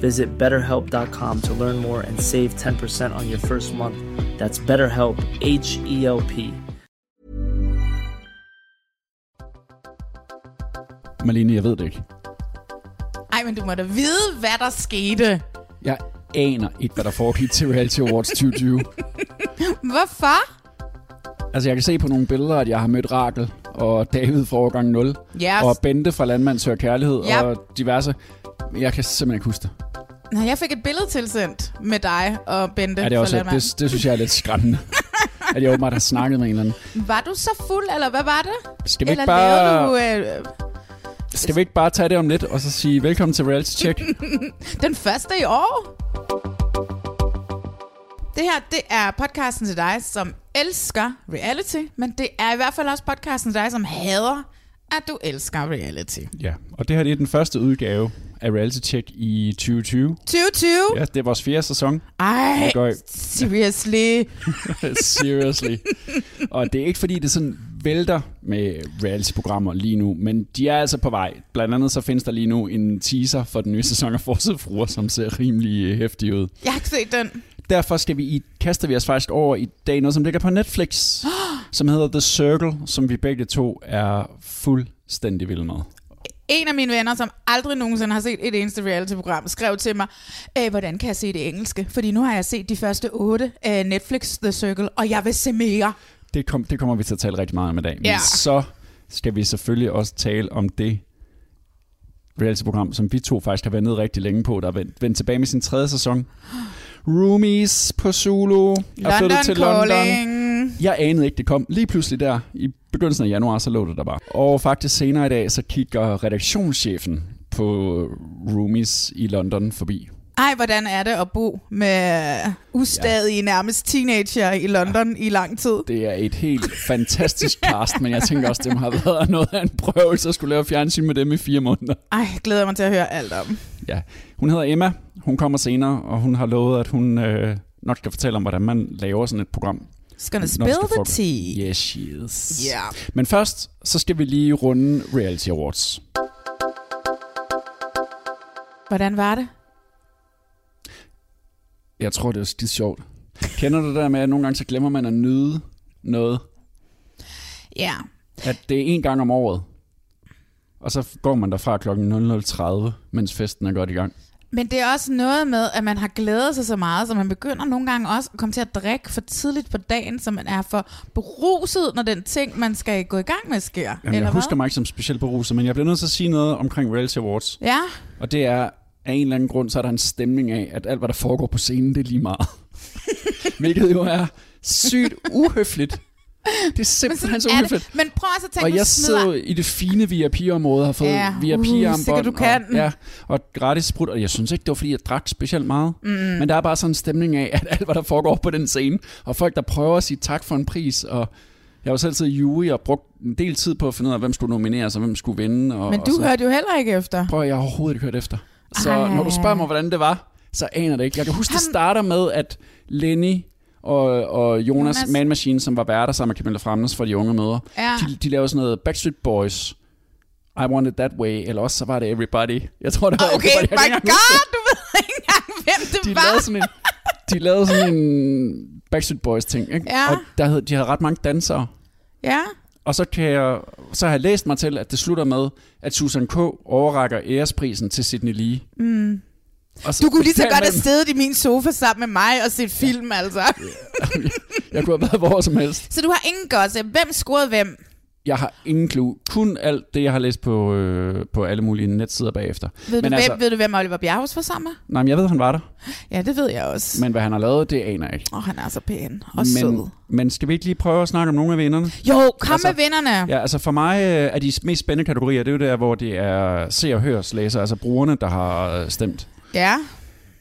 Visit betterhelp.com to learn more and save 10% on your first month. That's BetterHelp, H E L P. Malene, jeg ved det ikke. Ej, men du må da vide, hvad der skete. Jeg aner ikke, hvad der foregik til Reality Awards 2020. Hvorfor? altså, jeg kan se på nogle billeder, at jeg har mødt Rakel og David fra årgang 0. Yes. Og Bente fra Landmand Søger Kærlighed Yep. og diverse. Jeg kan simpelthen ikke huske det. Nå, jeg fik et billede tilsendt med dig og Bente Ja, det, er også, det, det synes jeg er lidt skræmmende. at jeg åbenbart har snakket med en eller anden. Var du så fuld, eller hvad var det? Skal vi, eller ikke bare, du øh, skal vi ikke bare tage det om lidt, og så sige velkommen til Reality Check? den første i år? Det her, det er podcasten til dig, som elsker reality, men det er i hvert fald også podcasten til dig, som hader, at du elsker reality. ja, og det her det er den første udgave af Reality Check i 2020. 2020? Ja, det er vores fjerde sæson. Ej, i- seriously. Seriously. og det er ikke fordi, det sådan vælter med reality-programmer lige nu, men de er altså på vej. Blandt andet så findes der lige nu en teaser for den nye sæson af Forsøget Fruer, som ser rimelig hæftig ud. Jeg har ikke set den. Derfor skal vi i, kaster vi os faktisk over i dag noget, som ligger på Netflix, som hedder The Circle, som vi begge to er fuldstændig vilde med. En af mine venner, som aldrig nogensinde har set et eneste reality-program, skrev til mig, "Øh, hvordan kan jeg se det engelske? Fordi nu har jeg set de første otte af Netflix The Circle, og jeg vil se mere. Det, kom, det kommer vi til at tale rigtig meget om i dag. Men Ja. så skal vi selvfølgelig også tale om det reality-program, som vi to faktisk har ventet rigtig længe på, der er vendt, vendt tilbage med sin tredje sæson. Roomies på Zulu er London flyttet til London. Calling. Jeg anede ikke, det kom. Lige pludselig der, i begyndelsen af januar, så lå det der bare. Og faktisk senere i dag, så kigger redaktionschefen på Roomies i London forbi. Ej, hvordan er det at bo med ustadige, ja. nærmest teenager i London ja. i lang tid? Det er et helt fantastisk cast, men jeg tænker også, det må have været noget af en prøvelse at skulle lave fjernsyn med dem i fire måneder. Ej, glæder mig til at høre alt om. Ja, hun hedder Emma. Hun kommer senere, og hun har lovet, at hun øh, nok skal fortælle om, hvordan man laver sådan et program. It's gonna spill the tea. Yes, she is. Ja. Men først, så skal vi lige runde Reality Awards. Hvordan var det? Jeg tror, det er skide sjovt. Kender du det der med, at nogle gange så glemmer man at nyde noget? Ja. At det er en gang om året. Og så går man derfra klokken 00.30, mens festen er godt i gang. Men det er også noget med, at man har glædet sig så meget, så man begynder nogle gange også at komme til at drikke for tidligt på dagen, så man er for beruset, når den ting, man skal gå i gang med, sker. Jamen, eller jeg husker hvad? mig ikke som specielt beruset, men jeg bliver nødt til at sige noget omkring Reality Awards. Ja, Og det er, af en eller anden grund, så er der en stemning af, at alt, hvad der foregår på scenen, det er lige meget. Hvilket jo er sygt uhøfligt. Det er simpelthen så det. Men prøv også at tænke, Og jeg smider- sidder i det fine VIP-område, har fået Ja, uh, VIP-armbånd. sikkert du kan. Og, ja, og gratis sprut, og jeg synes ikke, det var fordi, jeg drak specielt meget. Mm. Men der er bare sådan en stemning af, at alt, hvad der foregår på den scene, og folk, der prøver at sige tak for en pris, og jeg var selv siddet i jury og brugt en del tid på at finde ud af, hvem skulle nomineres, og hvem skulle vinde. Og, Men og du så, hørte jo heller ikke efter. Prøv jeg har overhovedet ikke hørt efter. Så Ej. når du spørger mig, hvordan det var, så aner det ikke. Jeg kan huske, det Han- starter med, at Lenny og, og Jonas, Jonas. Man Machine, som var værter sammen med Camilla Framnes for de unge møder, Ja. de, de lavede sådan noget Backstreet Boys, I Want It That Way, eller også så var det Everybody. Jeg tror, det var Okay, Everybody. Kan my huske god, du ved ikke engang, hvem det det. De var. lavede sådan en, de lavede sådan en Backstreet Boys ting, ikke? Ja. og der havde, de havde ret mange dansere. Ja, Og så, kan jeg, så har jeg læst mig til, at det slutter med, at Susan K. overrækker æresprisen til Sydney Lee. mm. Og så Du kunne lige så godt have siddet i min sofa sammen med mig og set film, altså. Jeg kunne have været hvor som helst. Så du har ingen gossip. Hvem scorede hvem? Jeg har ingen clue. Kun alt det, jeg har læst på, øh, på alle mulige netsider bagefter. Ved, Men du, altså- hvem, ved du, hvem Oliver Bjerghus var sammen med? Nej, men jeg ved, han var der. Ja, det ved jeg også. Men hvad han har lavet, det aner jeg ikke. Åh, han er så pæn og sød. Men, men skal vi ikke lige prøve at snakke om nogle af vinderne? Jo, kom Altså, med vinderne. Ja, altså for mig øh, er de mest spændende kategorier, det er jo der, hvor det er se- og hørslæser, altså brugerne, der har øh, stemt. Ja.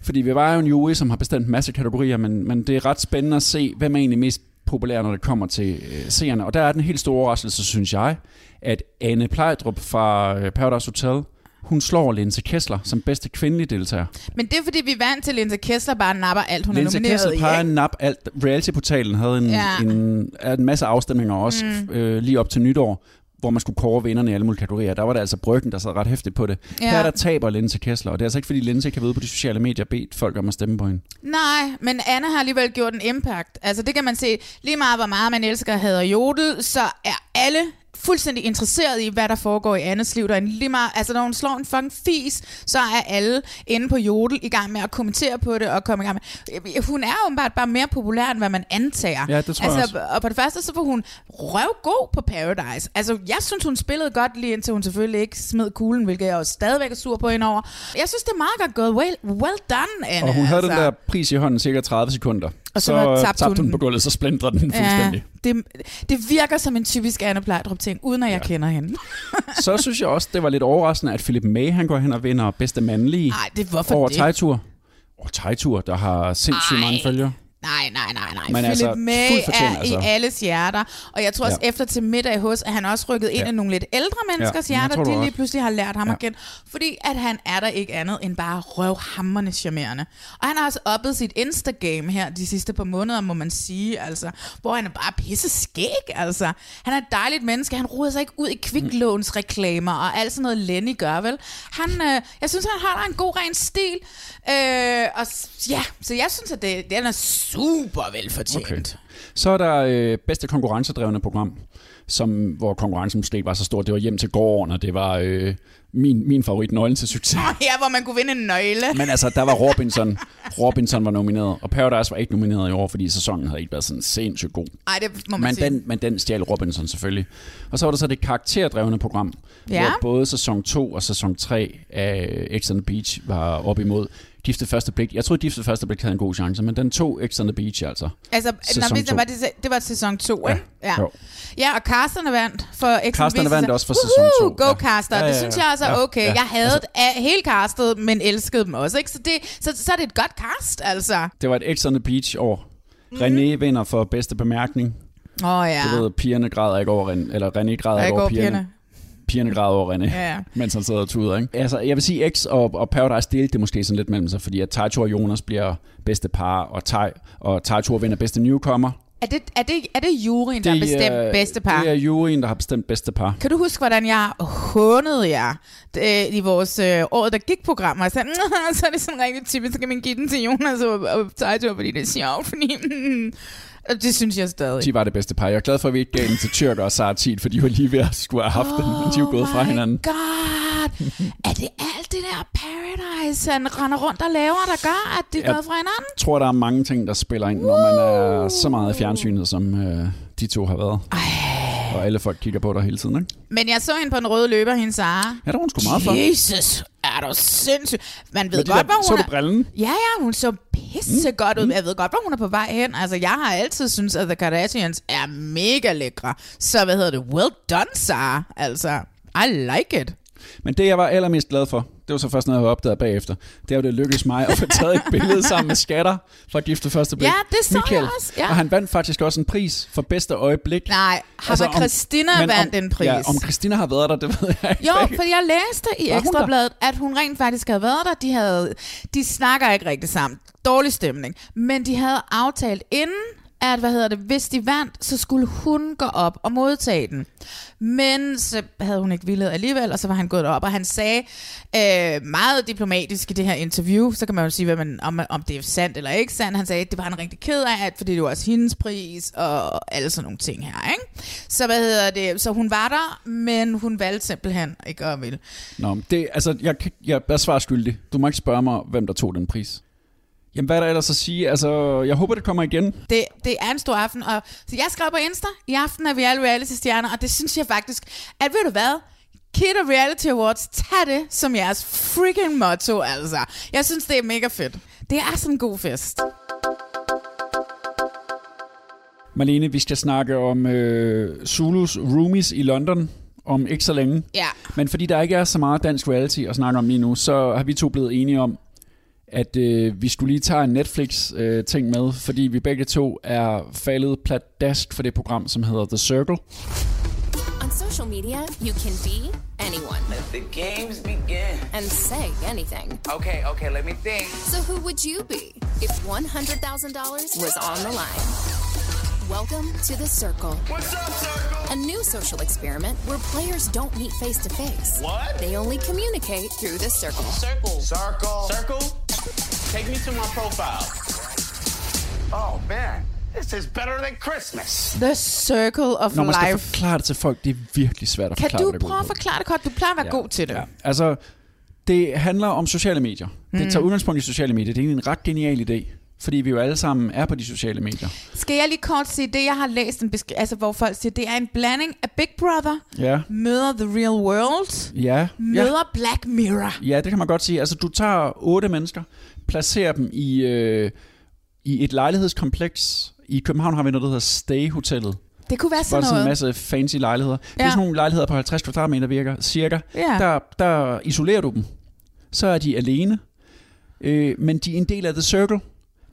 Fordi vi var jo en jury, som har bestemt en masse kategorier, men, men det er ret spændende at se, hvem er egentlig mest populær, når det kommer til øh, seerne. Og der er den helt store overraskelse, synes jeg, at Anne Plejdrup fra øh, Paradise Hotel, hun slår Linse Kessler som bedste kvindelige deltager. Men det er fordi, vi er vant til, at Linse Kessler bare napper alt, hun Linse er nomineret Kessler i. ikke? en nap alt. Reality-portalen havde en, Ja. en, en masse afstemninger også, mm. øh, lige op til nytår, hvor man skulle kåre vinderne i alle mulige kategorier. Der var det altså Bryggen, der sad ret hæftigt på det. Ja. Her der taber Linse Kessler, og det er altså ikke, fordi Linse kan ved på de sociale medier bedt folk om at stemme på hende. Nej, men Anne har alligevel gjort en impact. Altså det kan man se, lige meget hvor meget man elsker og hader Jodel, så er alle fuldstændig interesseret i, hvad der foregår i Annes liv. Der er en lige meget, altså når hun slår en fucking fis, så er alle inde på Jodel i gang med at kommentere på det og komme i gang med. Hun er åbenbart bare mere populær, end hvad man antager. Ja, det tror jeg altså, Og på det første, så var hun røvgod på Paradise. Altså, jeg synes, hun spillede godt lige indtil hun selvfølgelig ikke smed kuglen, hvilket jeg jo stadigvæk er sur på hende over. Jeg synes, det er meget godt gået. Well, well done, Anne. Og hun havde altså. den der pris i hånden cirka 30 sekunder. Og så var- øh, tabte tabte hun hun på gulvet, så splindrede den fuldstændig. Ja, det, det virker som en typisk Anne Plejdrup ting, uden at jeg Ja. kender hende. Så synes jeg også, det var lidt overraskende, at Philip May han går hen og vinder bedste mandlige Nej, det hvorfor over det? Tejtur. Over Tejtur, der har sindssygt Ej. mange følgere. Nej, nej, nej, nej. Men Philip altså, May er altså. i alles hjerter. Og jeg tror også, Ja. efter til middag hos, at han også rykket ind Ja. i nogle lidt ældre menneskers Ja, hjerter, tror, de lige ret. pludselig har lært ham Ja. at kende. Fordi at han er der ikke andet end bare røvhammerne charmerende. Og han har også oppet sit Instagram her de sidste par måneder, må man sige, altså, hvor han er bare pisse skæg, altså. Han er et dejligt menneske, han ruder sig ikke ud i kviklånsreklamer og alt sådan noget Lenny gør, vel? Han, øh, jeg synes, han har en god ren stil. Øh, og ja, så jeg synes, at det, den er super velfortjent. Okay. Så er der øh, bedste konkurrencedrevne program, som, hvor konkurrencen måske ikke var så stor. Det var hjem til gården, og det var øh, min, min favorit nøglen til succes. Ja, hvor man kunne vinde en nøgle. Men altså, der var Robinson. Robinson var nomineret, og Paradise var ikke nomineret i år, fordi sæsonen havde ikke været sådan sindssygt god. Nej, det må man Men sige. den, men den stjal Robinson selvfølgelig. Og så var der så det karakterdrevne program, Ja. hvor både sæson 2 og sæson 3 af X on the Beach var op imod Gift ved første blik. Jeg troede, Gift ved første blik havde en god chance, men den tog X on the Beach altså. Altså, Sæson når vi, to. var det, det var sæson 2, Ja, ikke? Ja. jo. ja, og Carsten er vandt for X on the Carsten er Beach. vandt også for sæson Woohoo, to. Go Ja. Carsten. Ja, ja, Det ja. synes jeg altså Ja, okay. ja. Jeg havde altså, hele castet, men elskede dem også, ikke? Så, det, så, så er det et godt cast, altså. Det var et X on the Beach år. René vinder for bedste bemærkning. Åh oh, ja. Du ved, pigerne græder ikke over René, eller René græder ikke over pigerne. pigerne. Pigerne græder over René, Ja, ja. mens han sidder og tuder, ikke? Altså, jeg vil sige, X og, og Paradise delte det måske sådan lidt mellem sig, fordi at Taito og Jonas bliver bedste par, og, Tai, og Taito vinder bedste newcomer. Er det, er det, er det juryen, der har bestemt er- bedste par? Det er juryen, der har bestemt bedste par. Kan du huske, hvordan jeg hånede jer øh, i vores øh, året, der gik program? Og jeg sagde, "Nå, så er det sådan rigtig typisk, så kan man give den til Jonas og, og Taito, fordi det er sjovt. Fordi, mm, det synes jeg stadig. De var det bedste par. Jeg er glad for, at vi ikke gav den til Tyrk og Saratit, for de var lige ved at skulle have haft den, men de jo gået fra Oh hinanden. god! Er det alt det der Paradise, han render rundt og laver, der gør, at de er gået fra hinanden? Jeg tror, der er mange ting, der spiller ind, når man er så meget i fjernsynet, som øh, de to har været. Og alle folk kigger på dig hele tiden, ikke? Men jeg så hende på en rød løber, hende Sara. Ja, der var hun sgu meget for. Jesus, er du sindssyg. Man ved godt, der, hvor hun så du brillen? Ja, ja, hun så pisse Mm. godt ud. Jeg ved godt, hvor hun er på vej hen. Altså, jeg har altid syntes, at The Kardashians er mega lækre. Så hvad hedder det? Well done, Sarah. Altså, I like it. Men det, jeg var allermest glad for, det var så først noget, jeg opdaget bagefter, det er jo, det lykkedes mig at få taget et billede sammen med skatter fra Gifte Første Blik. Ja, det så Michael. jeg også. Ja. Og han vandt faktisk også en pris for bedste øjeblik. Nej, har Altså, om- Christina Men vandt om, en pris? Ja, om Christina har været der, det ved jeg ikke. Jo, for jeg læste i Ekstrabladet, at hun rent faktisk havde været der. De, havde, de snakker ikke rigtig sammen. Dårlig stemning. Men de havde aftalt inden at hvad hedder det, hvis de vandt, så skulle hun gå op og modtage den. Men så havde hun ikke villet alligevel, og så var han gået op, og han sagde øh, meget diplomatisk i det her interview, så kan man jo sige, hvad man, om, om det er sandt eller ikke sandt. Han sagde, at det var han rigtig ked af, at, fordi det var også hendes pris, og alle sådan nogle ting her. Ikke? Så hvad hedder det, så hun var der, men hun valgte simpelthen ikke at ville. Nå, det, altså, jeg, jeg, jeg er svar skyldig. Du må ikke spørge mig, hvem der tog den pris. Jamen, hvad er der ellers at sige? Altså, jeg håber, det kommer igen. Det, det er en stor aften, og så jeg skrev på Insta, i aften er vi alle reality-stjerner, og det synes jeg faktisk, at ved du hvad, Kid og Reality Awards, tag det som jeres freaking motto, altså. Jeg synes, det er mega fedt. Det er sådan en god fest. Marlene, vi skal snakke om øh, Zulus roomies i London om ikke så længe. Ja. Men fordi der ikke er så meget dansk reality at snakke om lige nu, så har vi to blevet enige om, at øh, vi skulle lige tage en Netflix-ting med, fordi vi begge to er faldet pladask for det program, som hedder The Circle. On social media, you can be anyone Let the games begin. and say anything. Okay, okay, let me think. So who would you be if $100,000 was on the line? Welcome to The Circle, What's up, Circle? a new social experiment where players don't meet face to face. What? They only communicate through the circle. Circle. Circle. Circle? Take me to my profile. Oh, man. This is better than Christmas. The Circle of Når man skal Life. forklare det til folk, det er virkelig svært at Kan forklare, du det går prøve at forklare det godt? Du plejer at være god til det. Ja. Altså, det handler om sociale medier. Mm. Det tager udgangspunkt i sociale medier. Det er egentlig en ret genial idé, fordi vi jo alle sammen er på de sociale medier. Skal jeg lige kort sige, det jeg har læst, en beskri- altså, hvor folk siger, det er en blanding af Big Brother, Ja, møder The Real World, ja, ja. møder Black Mirror. Ja, det kan man godt sige. Altså, du tager otte mennesker, placerer dem i, øh, i et lejlighedskompleks. I København har vi noget, der hedder Stay Hotellet. Det kunne være sådan er sådan en noget. masse fancy lejligheder. Det er Ja. sådan nogle lejligheder på 50 kvadratmeter virker, cirka. Ja. Der, der isolerer du dem. Så er de alene. Øh, men de er en del af The Circle.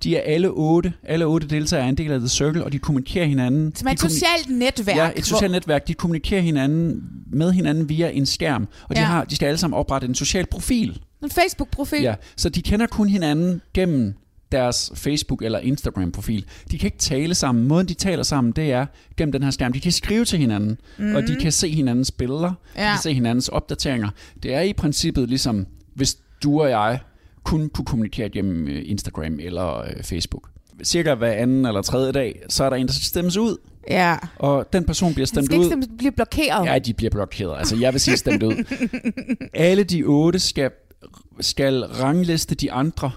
De er alle otte. Alle otte deltagere er en del af The Circle, og de kommunikerer hinanden. Som er de et socialt netværk. Ja, et socialt netværk. De kommunikerer hinanden med hinanden via en skærm. Og de, Ja. har, de skal alle sammen oprette en social profil. en Facebook-profil. Ja, så de kender kun hinanden gennem deres Facebook- eller Instagram-profil. De kan ikke tale sammen. Måden, de taler sammen, det er gennem den her skærm. De kan skrive til hinanden, mm. og de kan se hinandens billeder. De Ja. kan se hinandens opdateringer. Det er i princippet ligesom, hvis du og jeg kun kunne kommunikere gennem øh, Instagram eller øh, Facebook. Cirka hver anden eller tredje dag, så er der en, der stemmes ud, ja. og den person bliver stemt ud. simpelthen blive blokeret. Ja, de bliver blokeret. Altså, jeg vil sige stemt ud. Alle de otte skal, skal rangliste de andre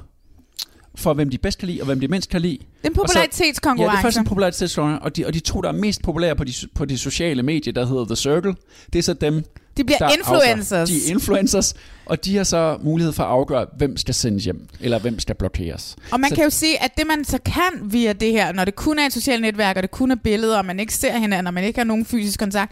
for, hvem de bedst kan lide, og hvem de mindst kan lide. En så- Ja, popularitetskonkurrence. det er faktisk en popularitetskonkurrence, og de, og de to, der er mest populære på de, på de sociale medier, der hedder The Circle, det er så dem, de bliver der influencers. Afgør. De er influencers, og de har så mulighed for at afgøre, hvem skal sendes hjem, eller hvem skal blokeres. Og man Så- kan jo sige, at det man så kan via det her, når det kun er et socialt netværk, og det kun er billeder, og man ikke ser hinanden, og man ikke har nogen fysisk kontakt,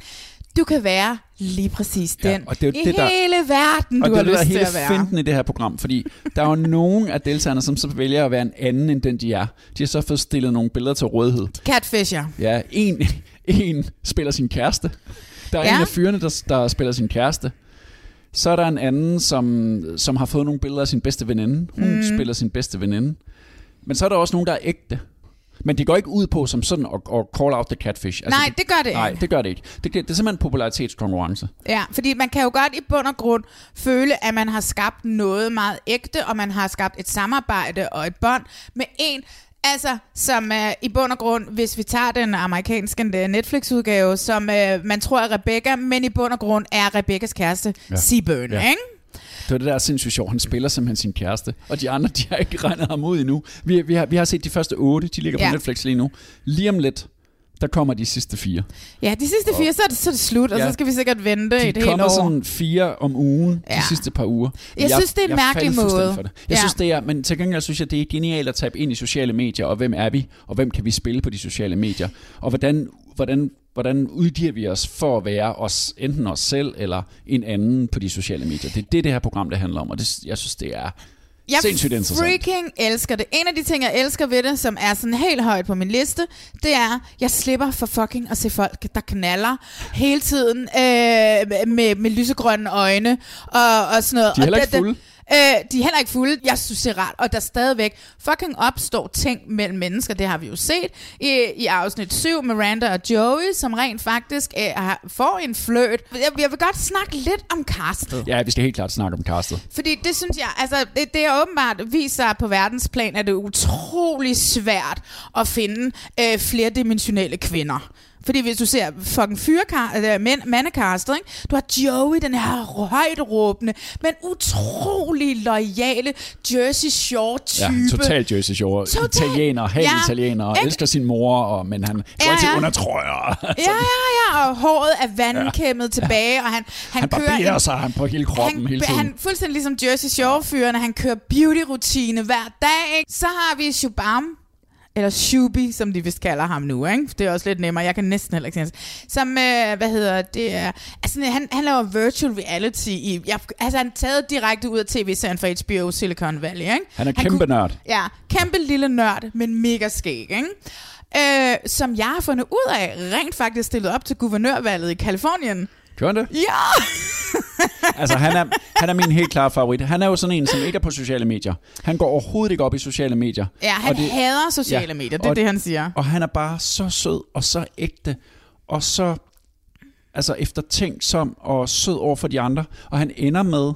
du kan være lige præcis Ja, den og det er i det, der- hele verden, Og du det har er det, er lyst til at være. finten i det her program, fordi der er jo nogen af deltagerne, som så vælger at være en anden end den, de er. De har så fået stillet nogle billeder til rådighed. Catfisher. Ja, en, en spiller sin kæreste. Der er Ja. en af fyrene, der, der spiller sin kæreste. Så er der en anden, som, som har fået nogle billeder af sin bedste veninde. Hun mm. spiller sin bedste veninde. Men så er der også nogen, der er ægte. Men de går ikke ud på som sådan at, at call out the catfish. Altså, Nej, det gør det Nej, ikke. det gør det ikke. Det, det er simpelthen en popularitetskonkurrence. Ja, fordi man kan jo godt i bund og grund føle, at man har skabt noget meget ægte, og man har skabt et samarbejde og et bånd med en, altså som er i bund og grund, hvis vi tager den amerikanske øh, Netflix-udgave, som øh, man tror er Rebecca, men i bund og grund er Rebeccas kæreste ja. Seaburn, ja. Ikke? Det var det der er sindssygt sjovt. Han spiller simpelthen sin kæreste. Og de andre, de har ikke regnet ham ud endnu. Vi, vi, har, vi har set de første otte. De ligger på Ja. Netflix lige nu. Lige om lidt, der kommer de sidste fire. Ja, de sidste fire, så er det, så er det slut, og Ja. så skal vi sikkert vente De et helt kommer år. sådan fire om ugen Ja. de sidste par uger. Jeg synes, det er en jeg mærkelig måde. For det. Jeg Ja. synes, det er, men til gengæld synes jeg, det er genialt at tabe ind i sociale medier, og hvem er vi, og hvem kan vi spille på de sociale medier, og hvordan, hvordan, hvordan udgiver vi os for at være os, enten os selv eller en anden på de sociale medier. Det er det, det her program det handler om, og det, jeg synes, det er Jeg sindssygt interessant. freaking elsker det. En af de ting, jeg elsker ved det, som er sådan helt højt på min liste, det er, jeg slipper for fucking at se folk, der knaller hele tiden øh, med, med lysegrønne øjne og, og sådan noget. De er heller ikke fulde. Øh, de er heller ikke fulde. Jeg synes, det er rart. Og der stadigvæk fucking opstår ting mellem mennesker. Det har vi jo set i, i afsnit 7. Miranda og Joey, som rent faktisk øh, har, får en fløt. Jeg, jeg vil godt snakke lidt om castet. Ja, vi skal helt klart snakke om castet. Fordi det synes jeg, altså det, det er åbenbart viser på verdensplan, at det er utrolig svært at finde øh, flerdimensionelle kvinder. Fordi hvis du ser fucking fyrkar, mænd, mandekastet, ikke? du har Joey, den her højt råbende, men utrolig lojale Jersey Shore-type. Ja, total Jersey Shore. Total. Italiener, halv Ja, italiener, og ikke? elsker sin mor, og, men han går Ja, altid ja. under trøjer. Ja, ja, ja, og håret er vandkæmmet ja. tilbage, og han, han, Han kører barberer en- sig han på hele kroppen han, hele tiden. Han, fuldstændig ligesom Jersey Shore-fyrene, han kører beauty-rutine hver dag. Ikke? Så har vi Shubham, eller Shubi, som de vist kalder ham nu, ikke? Det er også lidt nemmere, jeg kan næsten heller ikke sige. Som, øh, hvad hedder det, er, altså han, han laver virtual reality i, jeg, altså han er taget direkte ud af tv-serien fra HBO Silicon Valley, ikke? Han er kæmpe nørd. Ja, kæmpe lille nørd, men mega skæg, ikke? Øh, som jeg har fundet ud af, rent faktisk stillet op til guvernørvalget i Kalifornien. Gjorde han det? Ja! Altså, han er, han er min helt klare favorit. Han er jo sådan en, som ikke er på sociale medier. Han går overhovedet ikke op i sociale medier. Ja, han Og det- hader sociale ja, medier, det er og- det, han siger. Og han er bare så sød og så ægte, og så altså eftertænksom og sød over for de andre. Og han ender med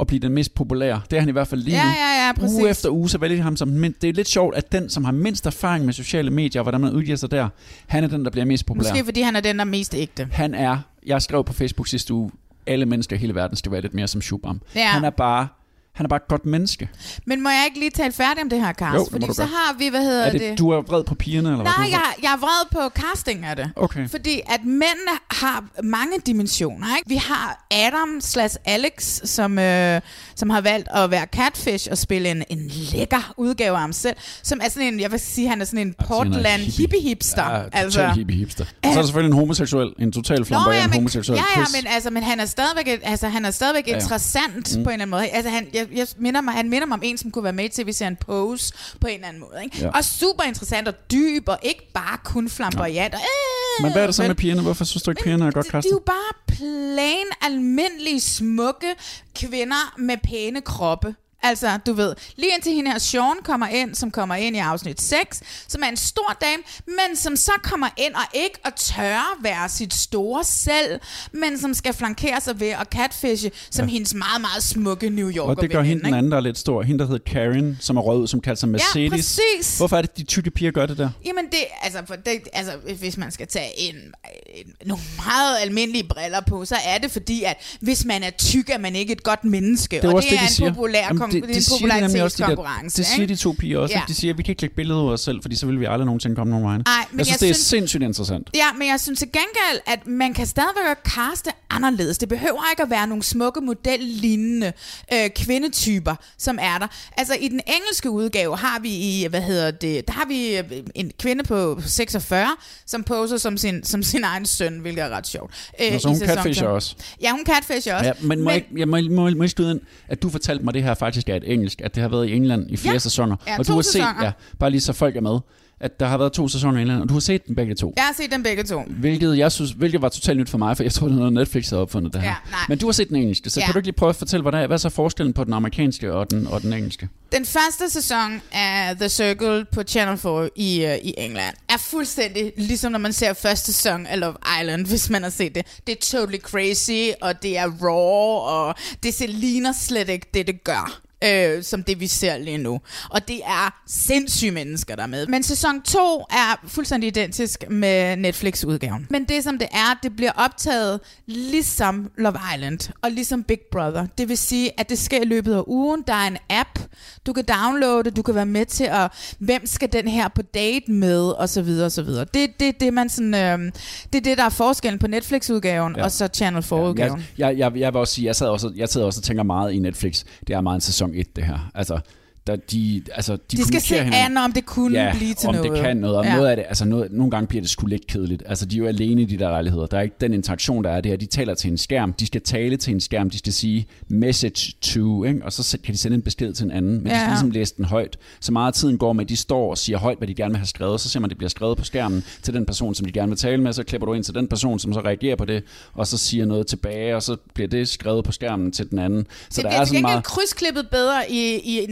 at blive den mest populære. Det er han i hvert fald lige Ja, nu. ja, ja, præcis. Uge efter uge, så vælger de ham som men Det er lidt sjovt, at den, som har mindst erfaring med sociale medier, og hvordan man udgiver sig der, han er den, der bliver mest populær. Måske fordi han er den, der er mest ægte. Han er, jeg skrev på Facebook sidste uge, alle mennesker i hele verden skal være lidt mere som Shubham. Ja. Han er bare, han er bare et godt menneske. Men må jeg ikke lige tale færdigt om det her cast? Jo, fordi så godt. har vi, hvad hedder Er det, det? du er vred på pigerne, eller hvad? Nej, jeg, jeg er vred på casting af det. Okay. Fordi at mændene har mange dimensioner. Ikke? Vi har Adam slash Alex, som, øh, som har valgt at være catfish og spille en, en lækker udgave af ham selv. Som er sådan en, jeg vil sige, han er sådan en Portland hippie-hipster. Ja, altså, hippie hipster. Og så er der selvfølgelig en homoseksuel, en total flamboyant ja, homoseksuel. ja, ja, men, altså, men han er stadigvæk, et- altså, han er stadigvæk Ja, ja. interessant mm. på en eller anden måde. Altså, han, jeg, jeg minder mig, han minder mig om en, som kunne være med i tv-serien Pose på en eller anden måde. Ikke? Ja. Og super interessant og dyb, og ikke bare kun flamboyant. Og, øh, Men hvad er det så men- med pigerne? Hvorfor synes du ikke, pigerne er godt de, de er kastet? jo bare plain, almindelige, smukke kvinder med pæne kroppe. Altså, du ved, lige indtil hende her Sean kommer ind, som kommer ind i afsnit 6, som er en stor dame, men som så kommer ind og ikke at tør være sit store selv, men som skal flankere sig ved at catfishe som ja. hendes meget, meget smukke New Yorker Og det gør hende den anden, der er lidt stor. Hende, der hedder Karen, som er rød som kalder sig Mercedes. præcis. Hvorfor er det, de tykke piger gør det der? Jamen det, altså, for det, altså, hvis man skal tage en, en, nogle meget almindelige briller på, så er det fordi, at hvis man er tyk, er man ikke et godt menneske. Det er og det, det, er de siger. en populær Jamen, det, det, det siger de nemlig også, de der, det siger de to piger også. Ja. De siger, at vi kan ikke lægge billeder ud af os selv, fordi så vil vi aldrig nogensinde komme nogen vegne. Ej, men jeg synes, jeg det er synes- sindssygt interessant. Ja, men jeg synes til gengæld, at man kan stadigvæk kaste anderledes. Det behøver ikke at være nogle smukke modellignende øh, kvindetyper, som er der. Altså i den engelske udgave har vi i, hvad hedder det, der har vi øh, en kvinde på 46, som poser som sin, som sin egen søn, hvilket er ret sjovt. Øh, Nå, så hun catfisher også. Ja, hun catfisher også. Ja, men må, jeg, ikke- jeg må, må, må jeg skyde ind, at du fortalte mig, det her faktisk er et engelsk, at det har været i England i flere Ja. sæsoner. Ja, og du har sæsoner. set, ja, bare lige så folk er med, at der har været to sæsoner i England, og du har set dem begge to. Jeg har set dem begge to. Hvilket, jeg synes, hvilket var totalt nyt for mig, for jeg tror, det er noget Netflix havde opfundet det her. Ja, nej. Men du har set den engelske, så Ja. kan du ikke lige prøve at fortælle, hvad, der er, hvad er så forskellen på den amerikanske og den, og den engelske? Den første sæson af The Circle på Channel 4 i, uh, i England er fuldstændig ligesom når man ser første sæson af Love Island, hvis man har set det. Det er totally crazy, og det er raw, og det ser- ligner slet ikke det, det gør. Øh, som det vi ser lige nu. Og det er sindssyge mennesker der er med. Men sæson 2 er fuldstændig identisk med Netflix-udgaven. Men det som det er, det bliver optaget ligesom Love Island og ligesom Big Brother. Det vil sige, at det sker i løbet af ugen. Der er en app, du kan downloade, du kan være med til at, hvem skal den her på date med, og så videre, og så videre. Det det, det, man sådan, øh, det, er det, der er forskellen på Netflix-udgaven ja. Ja. og så Channel 4-udgaven. Jeg, jeg, jeg, jeg vil også sige, jeg sad også, jeg sidder også og tænker meget i Netflix. Det er meget en sæson 1, det her. Altså, der de, altså, de, De skal se an, om det kunne ja, blive til om noget. det kan noget. Og Ja. noget af det, altså noget, nogle gange bliver det sgu lidt kedeligt. Altså, de er jo alene i de der lejligheder. Der er ikke den interaktion, der er det her. De taler til en skærm. De skal tale til en skærm. De skal sige message to, ikke? og så kan de sende en besked til en anden. Men ja. de skal ligesom læse den højt. Så meget af tiden går med, at de står og siger højt, hvad de gerne vil have skrevet. Så ser man, at det bliver skrevet på skærmen til den person, som de gerne vil tale med. Så klipper du ind til den person, som så reagerer på det, og så siger noget tilbage, og så bliver det skrevet på skærmen til den anden. Så det der bliver er sådan meget... krydsklippet bedre i, i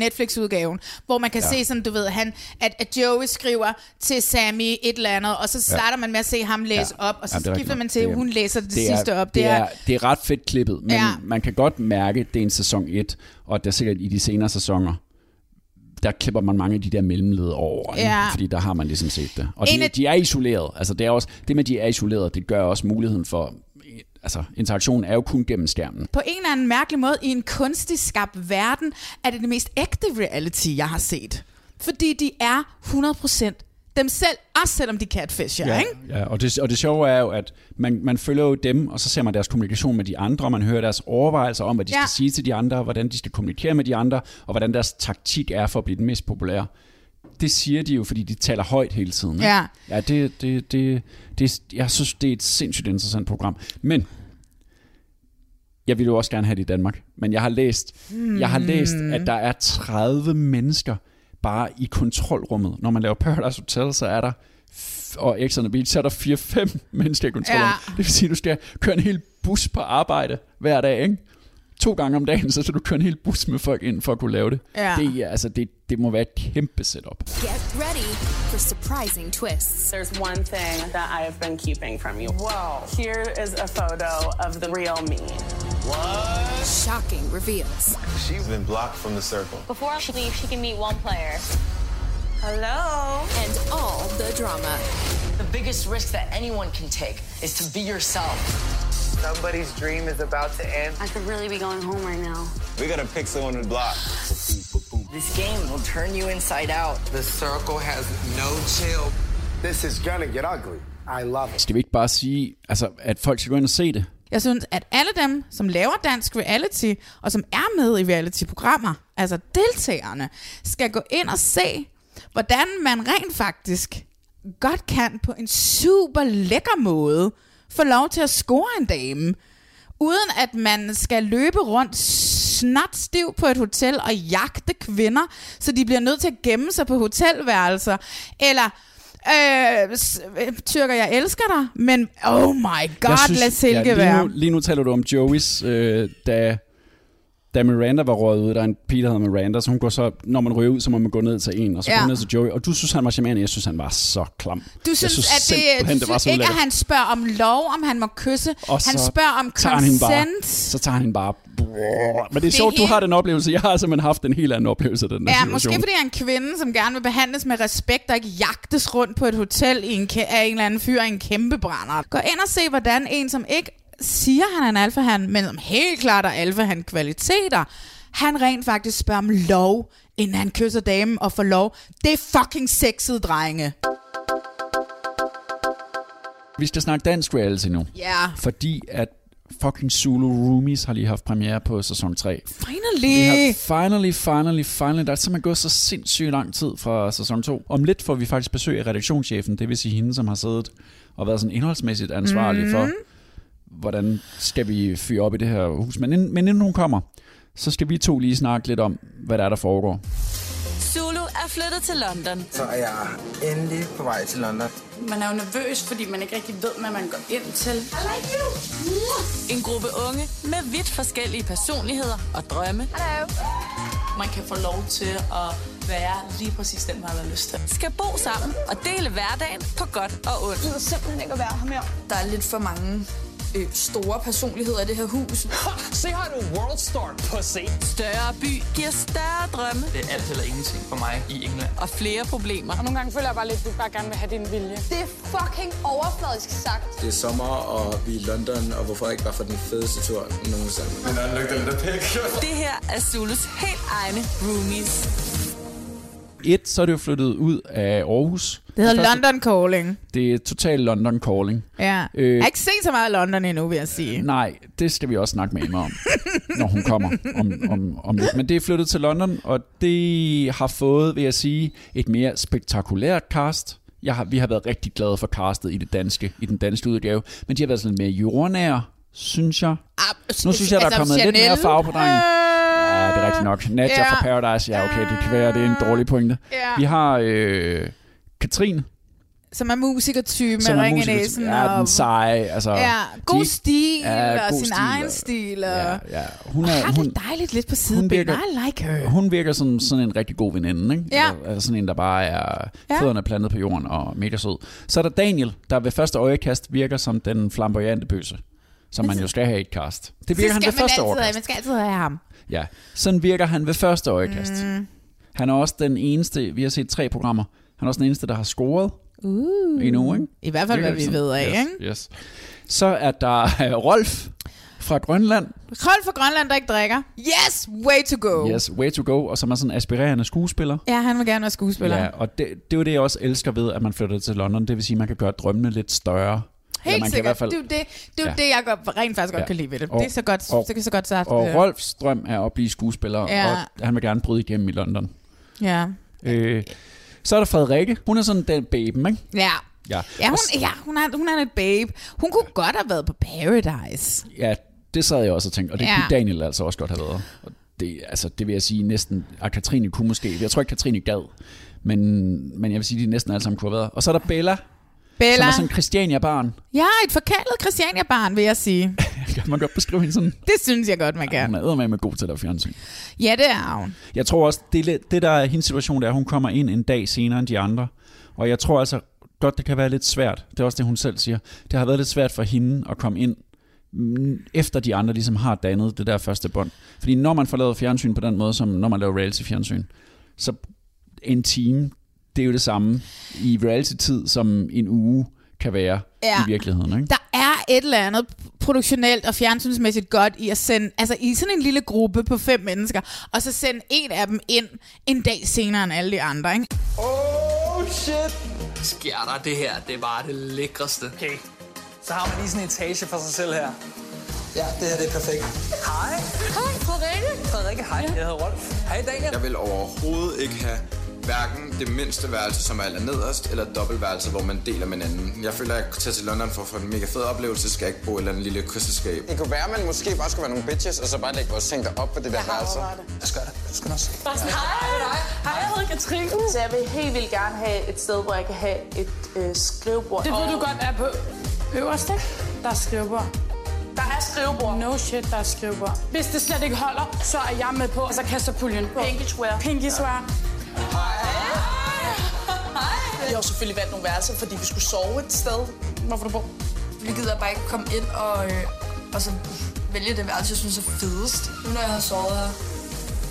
Netflix-udgaven, hvor man kan ja. se sådan, du ved, han, at, at Joey skriver til Sammy et eller andet, og så starter man med at se ham læse Ja. op, og så Jamen, det er skifter man til, Det at er- hun læser det, det er, sidste op. Det er, det er ret fedt klippet, men Ja. ja. man kan godt mærke, at det er en sæson 1, og det er sikkert i de senere sæsoner, der klipper man mange af de der mellemled over, ikke? Ja. fordi der har man ligesom set det. Og En de, de er isoleret. Altså det, er også, det med, at de er isoleret, det gør også muligheden for... Altså, interaktionen er jo kun gennem skærmen. på en eller anden mærkelig måde, i en kunstig skabt verden, er det det mest ægte reality, jeg har set. Fordi de er 100% dem selv, også selvom de catfisher, ja. ikke? ja og, det, og det sjove er jo, at man, man følger jo dem, og så ser man deres kommunikation med de andre, og man hører deres overvejelser om, hvad de Ja. ja. skal sige til de andre, hvordan de skal kommunikere med de andre, og hvordan deres taktik er for at blive den mest populære. Det siger de jo, fordi de taler højt hele tiden. ikke? Ja. Ja, det, det, det, det, jeg synes, det er et sindssygt interessant program. Men jeg ville jo også gerne have det i Danmark. Men jeg har læst, hmm. jeg har læst at der er 30 mennesker bare i kontrolrummet. Når man laver Paradise Hotel, så er der og X on the Beach, så er der 4-5 mennesker i kontrolrummet. Ja. Det vil sige, at du skal køre en hel bus på arbejde hver dag, ikke? To gange om dagen, så skal du køre en hel bus med folk ind for at kunne lave det. Ja. Det, er, altså, det, det må være et kæmpe setup. Get ready for surprising twists. There's one thing that I have been keeping from you. Whoa. Here is a photo of the real me. What? Shocking reveals. She's been blocked from the circle. Before she leaves, she can meet one player. Hello. And all the drama. The biggest risk that anyone can take is to be yourself. Somebody's dream is about to end. I could really be going home right now. We gotta pick someone to block. This game will turn you inside out. The circle has no chill. This is gonna get ugly. I love it. Skal vi ikke bare sige, altså, at folk skal gå ind og se det? Jeg synes, at alle dem, som laver dansk reality, og som er med i reality-programmer, altså deltagerne, skal gå ind og se, hvordan man rent faktisk godt kan på en super lækker måde få lov til at score en dame, uden at man skal løbe rundt stiv på et hotel og jagte kvinder, så de bliver nødt til at gemme sig på hotelværelser, eller Øh, øh, tyrker, jeg elsker dig, men oh my god, synes, lad Silke ja, lige, være. nu, lige nu taler du om Joey's, øh, da, da Miranda var røget ud. Der er en pige, der hedder Miranda, så hun går så, når man ryger ud, så må man gå ned til en, og så Ja. ja. går ned til Joey. Og du synes, han var charmerende, jeg synes, han var så klam. Du jeg synes, synes at det, du det var synes så ikke, at han spørger om lov, om han må kysse. Og han spørger om tager han hende bare, consent. så tager han hende bare... Men det er er sjovt, du har den oplevelse. Jeg har simpelthen haft en helt anden oplevelse af den Ja, situation. måske fordi jeg er en kvinde, som gerne vil behandles med respekt, og ikke jagtes rundt på et hotel i en af en eller anden fyr i en kæmpe brænder. Gå ind og se, hvordan en, som ikke siger, han er en alfahan, men som helt klart er alfahan kvaliteter, han rent faktisk spørger om lov, inden han kysser damen og får lov. Det er fucking sexet, drenge. Vi skal snakke dansk reality nu. Ja, Fordi at fucking Zulu Roomies har lige haft premiere på sæson 3. Vi finally. har finally, finally, finally. Der er simpelthen gået så sindssygt lang tid fra sæson 2. Om lidt får vi faktisk besøg af redaktionschefen, det vil sige hende, som har siddet og været sådan indholdsmæssigt ansvarlig mm. for, hvordan skal vi fyre op i det her hus. Men inden, men inden hun kommer, så skal vi to lige snakke lidt om, hvad der er, der foregår. Zulu er flyttet til London. Så er jeg endelig på vej til London. Man er jo nervøs, fordi man ikke rigtig ved, hvad man går ind til. I like you. En gruppe unge med vidt forskellige personligheder og drømme. Hello. Man kan få lov til at være lige præcis den, man har lyst til. Skal bo sammen og dele hverdagen på godt og ondt. Det er simpelthen ikke at være her mere. Der er lidt for mange øh, store personligheder i det her hus. Say hi to World Star, pussy. Større by giver større drømme Det er alt eller ingenting for mig i England. og flere problemer. Og nogle gange føler jeg bare lidt, at du bare gerne vil have din vilje. Det er fucking overfladisk sagt. Det er sommer, og vi er i London, og hvorfor ikke bare få den fedeste tur nogensinde. And I looked at the picture. Det her er Zulus helt egne roomies. Et, så er det jo flyttet ud af Aarhus. Det hedder første- London Calling. Det er total London calling. Ja. Øh, Jeg har ikke set så meget London endnu, vil jeg sige. Nej, det skal vi også snakke med Emma om, når hun kommer om, om, om lidt. Men det er flyttet til London, og det har fået, vil jeg sige, et mere spektakulært cast. Jeg har, vi har været rigtig glade for castet i det danske, i den danske udgave, men de har været sådan lidt mere jordnære, synes jeg. Nu synes jeg, der er altså, kommet lidt mere Chanel, farve på drengen. Ja, det er rigtigt nok. Nadja Ja. fra Paradise, ja okay, det kan være, det er en dårlig pointe. Ja. Vi har øh, Katrine, Som er musikertype med er ring i næsen. Ja, den seje. Altså, ja, god stil Ja, og god sin stil, egen stil. Og, Ja, ja. Hun og er, har hun, det dejligt lidt på virker, I like her. hun virker som sådan en rigtig god veninde, ikke? Ja. Eller, altså sådan en, der bare er Ja. fødderne plantet på jorden og mega sød. Så er der Daniel, der ved første øjekast virker som den flamboyante bøsse, som man jo skal have i et cast. Det virker han ved første øjekast. man skal altid have ham. Ja, sådan virker han ved første øjekast. Mm. Han er også den eneste, vi har set tre programmer, han er også den eneste, der har scoret Uh. endnu, ikke? I hvert fald, hvad vi det ved af, yes, ikke? Yes. Så er der øh, Rolf fra Grønland. Hold for Grønland, der ikke drikker. Yes, way to go. Yes, way to go, og som er sådan en aspirerende skuespiller. Ja, han vil gerne være skuespiller. Ja, og det, det er jo det, jeg også elsker ved, at man flytter til London. Det vil sige, at man kan gøre drømmene lidt større. Helt man kan i sikkert. hvert fald- Det er jo det, det, er Ja. det jeg godt, rent faktisk godt Ja. kan lide ved det. Og- det er så godt, og- det er så godt sagt. Og øh, Rolfs drøm er at blive skuespiller, Ja. og han vil gerne bryde igennem i London. Ja. Øh, så er der Frederikke. Hun er sådan den baben, ikke? Ja. Ja. Ja, Og hun, ja hun, er, hun er et babe. Hun kunne godt have været på Paradise. ja, det sad jeg også og tænkte, og det Ja. kunne Daniel altså også godt have været. Og det, altså, det vil jeg sige næsten, at Katrine kunne måske, jeg tror ikke, Katrine gad, men, men jeg vil sige, de næsten alle sammen kunne have været. Og så er der Bella, Bella. som er sådan en Christiania-barn. Ja, et forkælet Christiania-barn, vil jeg sige. Kan man godt beskrive hende sådan? Det synes jeg godt, man kan. Hun er med god til at fjernsyn. Ja, det er hun. Jeg tror også, det, det der er hendes situation, det er, at hun kommer ind en dag senere end de andre. Og jeg tror altså godt, det kan være lidt svært. Det er også det, hun selv siger. Det har været lidt svært for hende at komme ind, mm, efter de andre ligesom har dannet det der første bånd. Fordi når man får lavet fjernsyn på den måde, som når man laver reality-fjernsyn, så en time, det er jo det samme i reality-tid, som en uge kan være Ja. i virkeligheden. Ikke? Der er et eller andet produktionelt og fjernsynsmæssigt godt i at sende, altså i sådan en lille gruppe på fem mennesker, og så sende en af dem ind en dag senere end alle de andre, ikke? Oh shit! Sker der det her? Det er bare det lækreste. Okay, så har man lige sådan en etage for sig selv her. Ja, det her det er perfekt. Hej. Hej, Frederikke. Frederikke, hej. Jeg hedder Rolf. Hej Daniel. Jeg vil overhovedet ikke have hverken det mindste værelse, som er allernederst, eller dobbeltværelse, hvor man deler med hinanden. Jeg føler, at jeg tager til London for at få en mega fed oplevelse, skal jeg ikke bo i et eller andet lille krysselskab. Det kunne være, at man måske bare skulle være nogle bitches, og så bare lægge vores ting op på det der værelse. Jeg skal det. Du skal også. Bare sådan, hej, hej, jeg hedder Katrine. Så jeg vil helt vildt gerne have et sted, hvor jeg kan have et øh, skrivebord. Det ved du godt er på øverst, ikke? Der er skrivebord. Der er skrivebord. No shit, der er skrivebord. Hvis det slet ikke holder, så er jeg med på, og så kaster puljen på. Pinky swear. Pinky swear. Jeg har jo selvfølgelig valgt nogle værelser, fordi vi skulle sove et sted. Hvorfor du bor? Vi gider bare ikke komme ind og, øh, og så vælge det værelse, jeg synes er fedest. Nu når jeg har sovet her,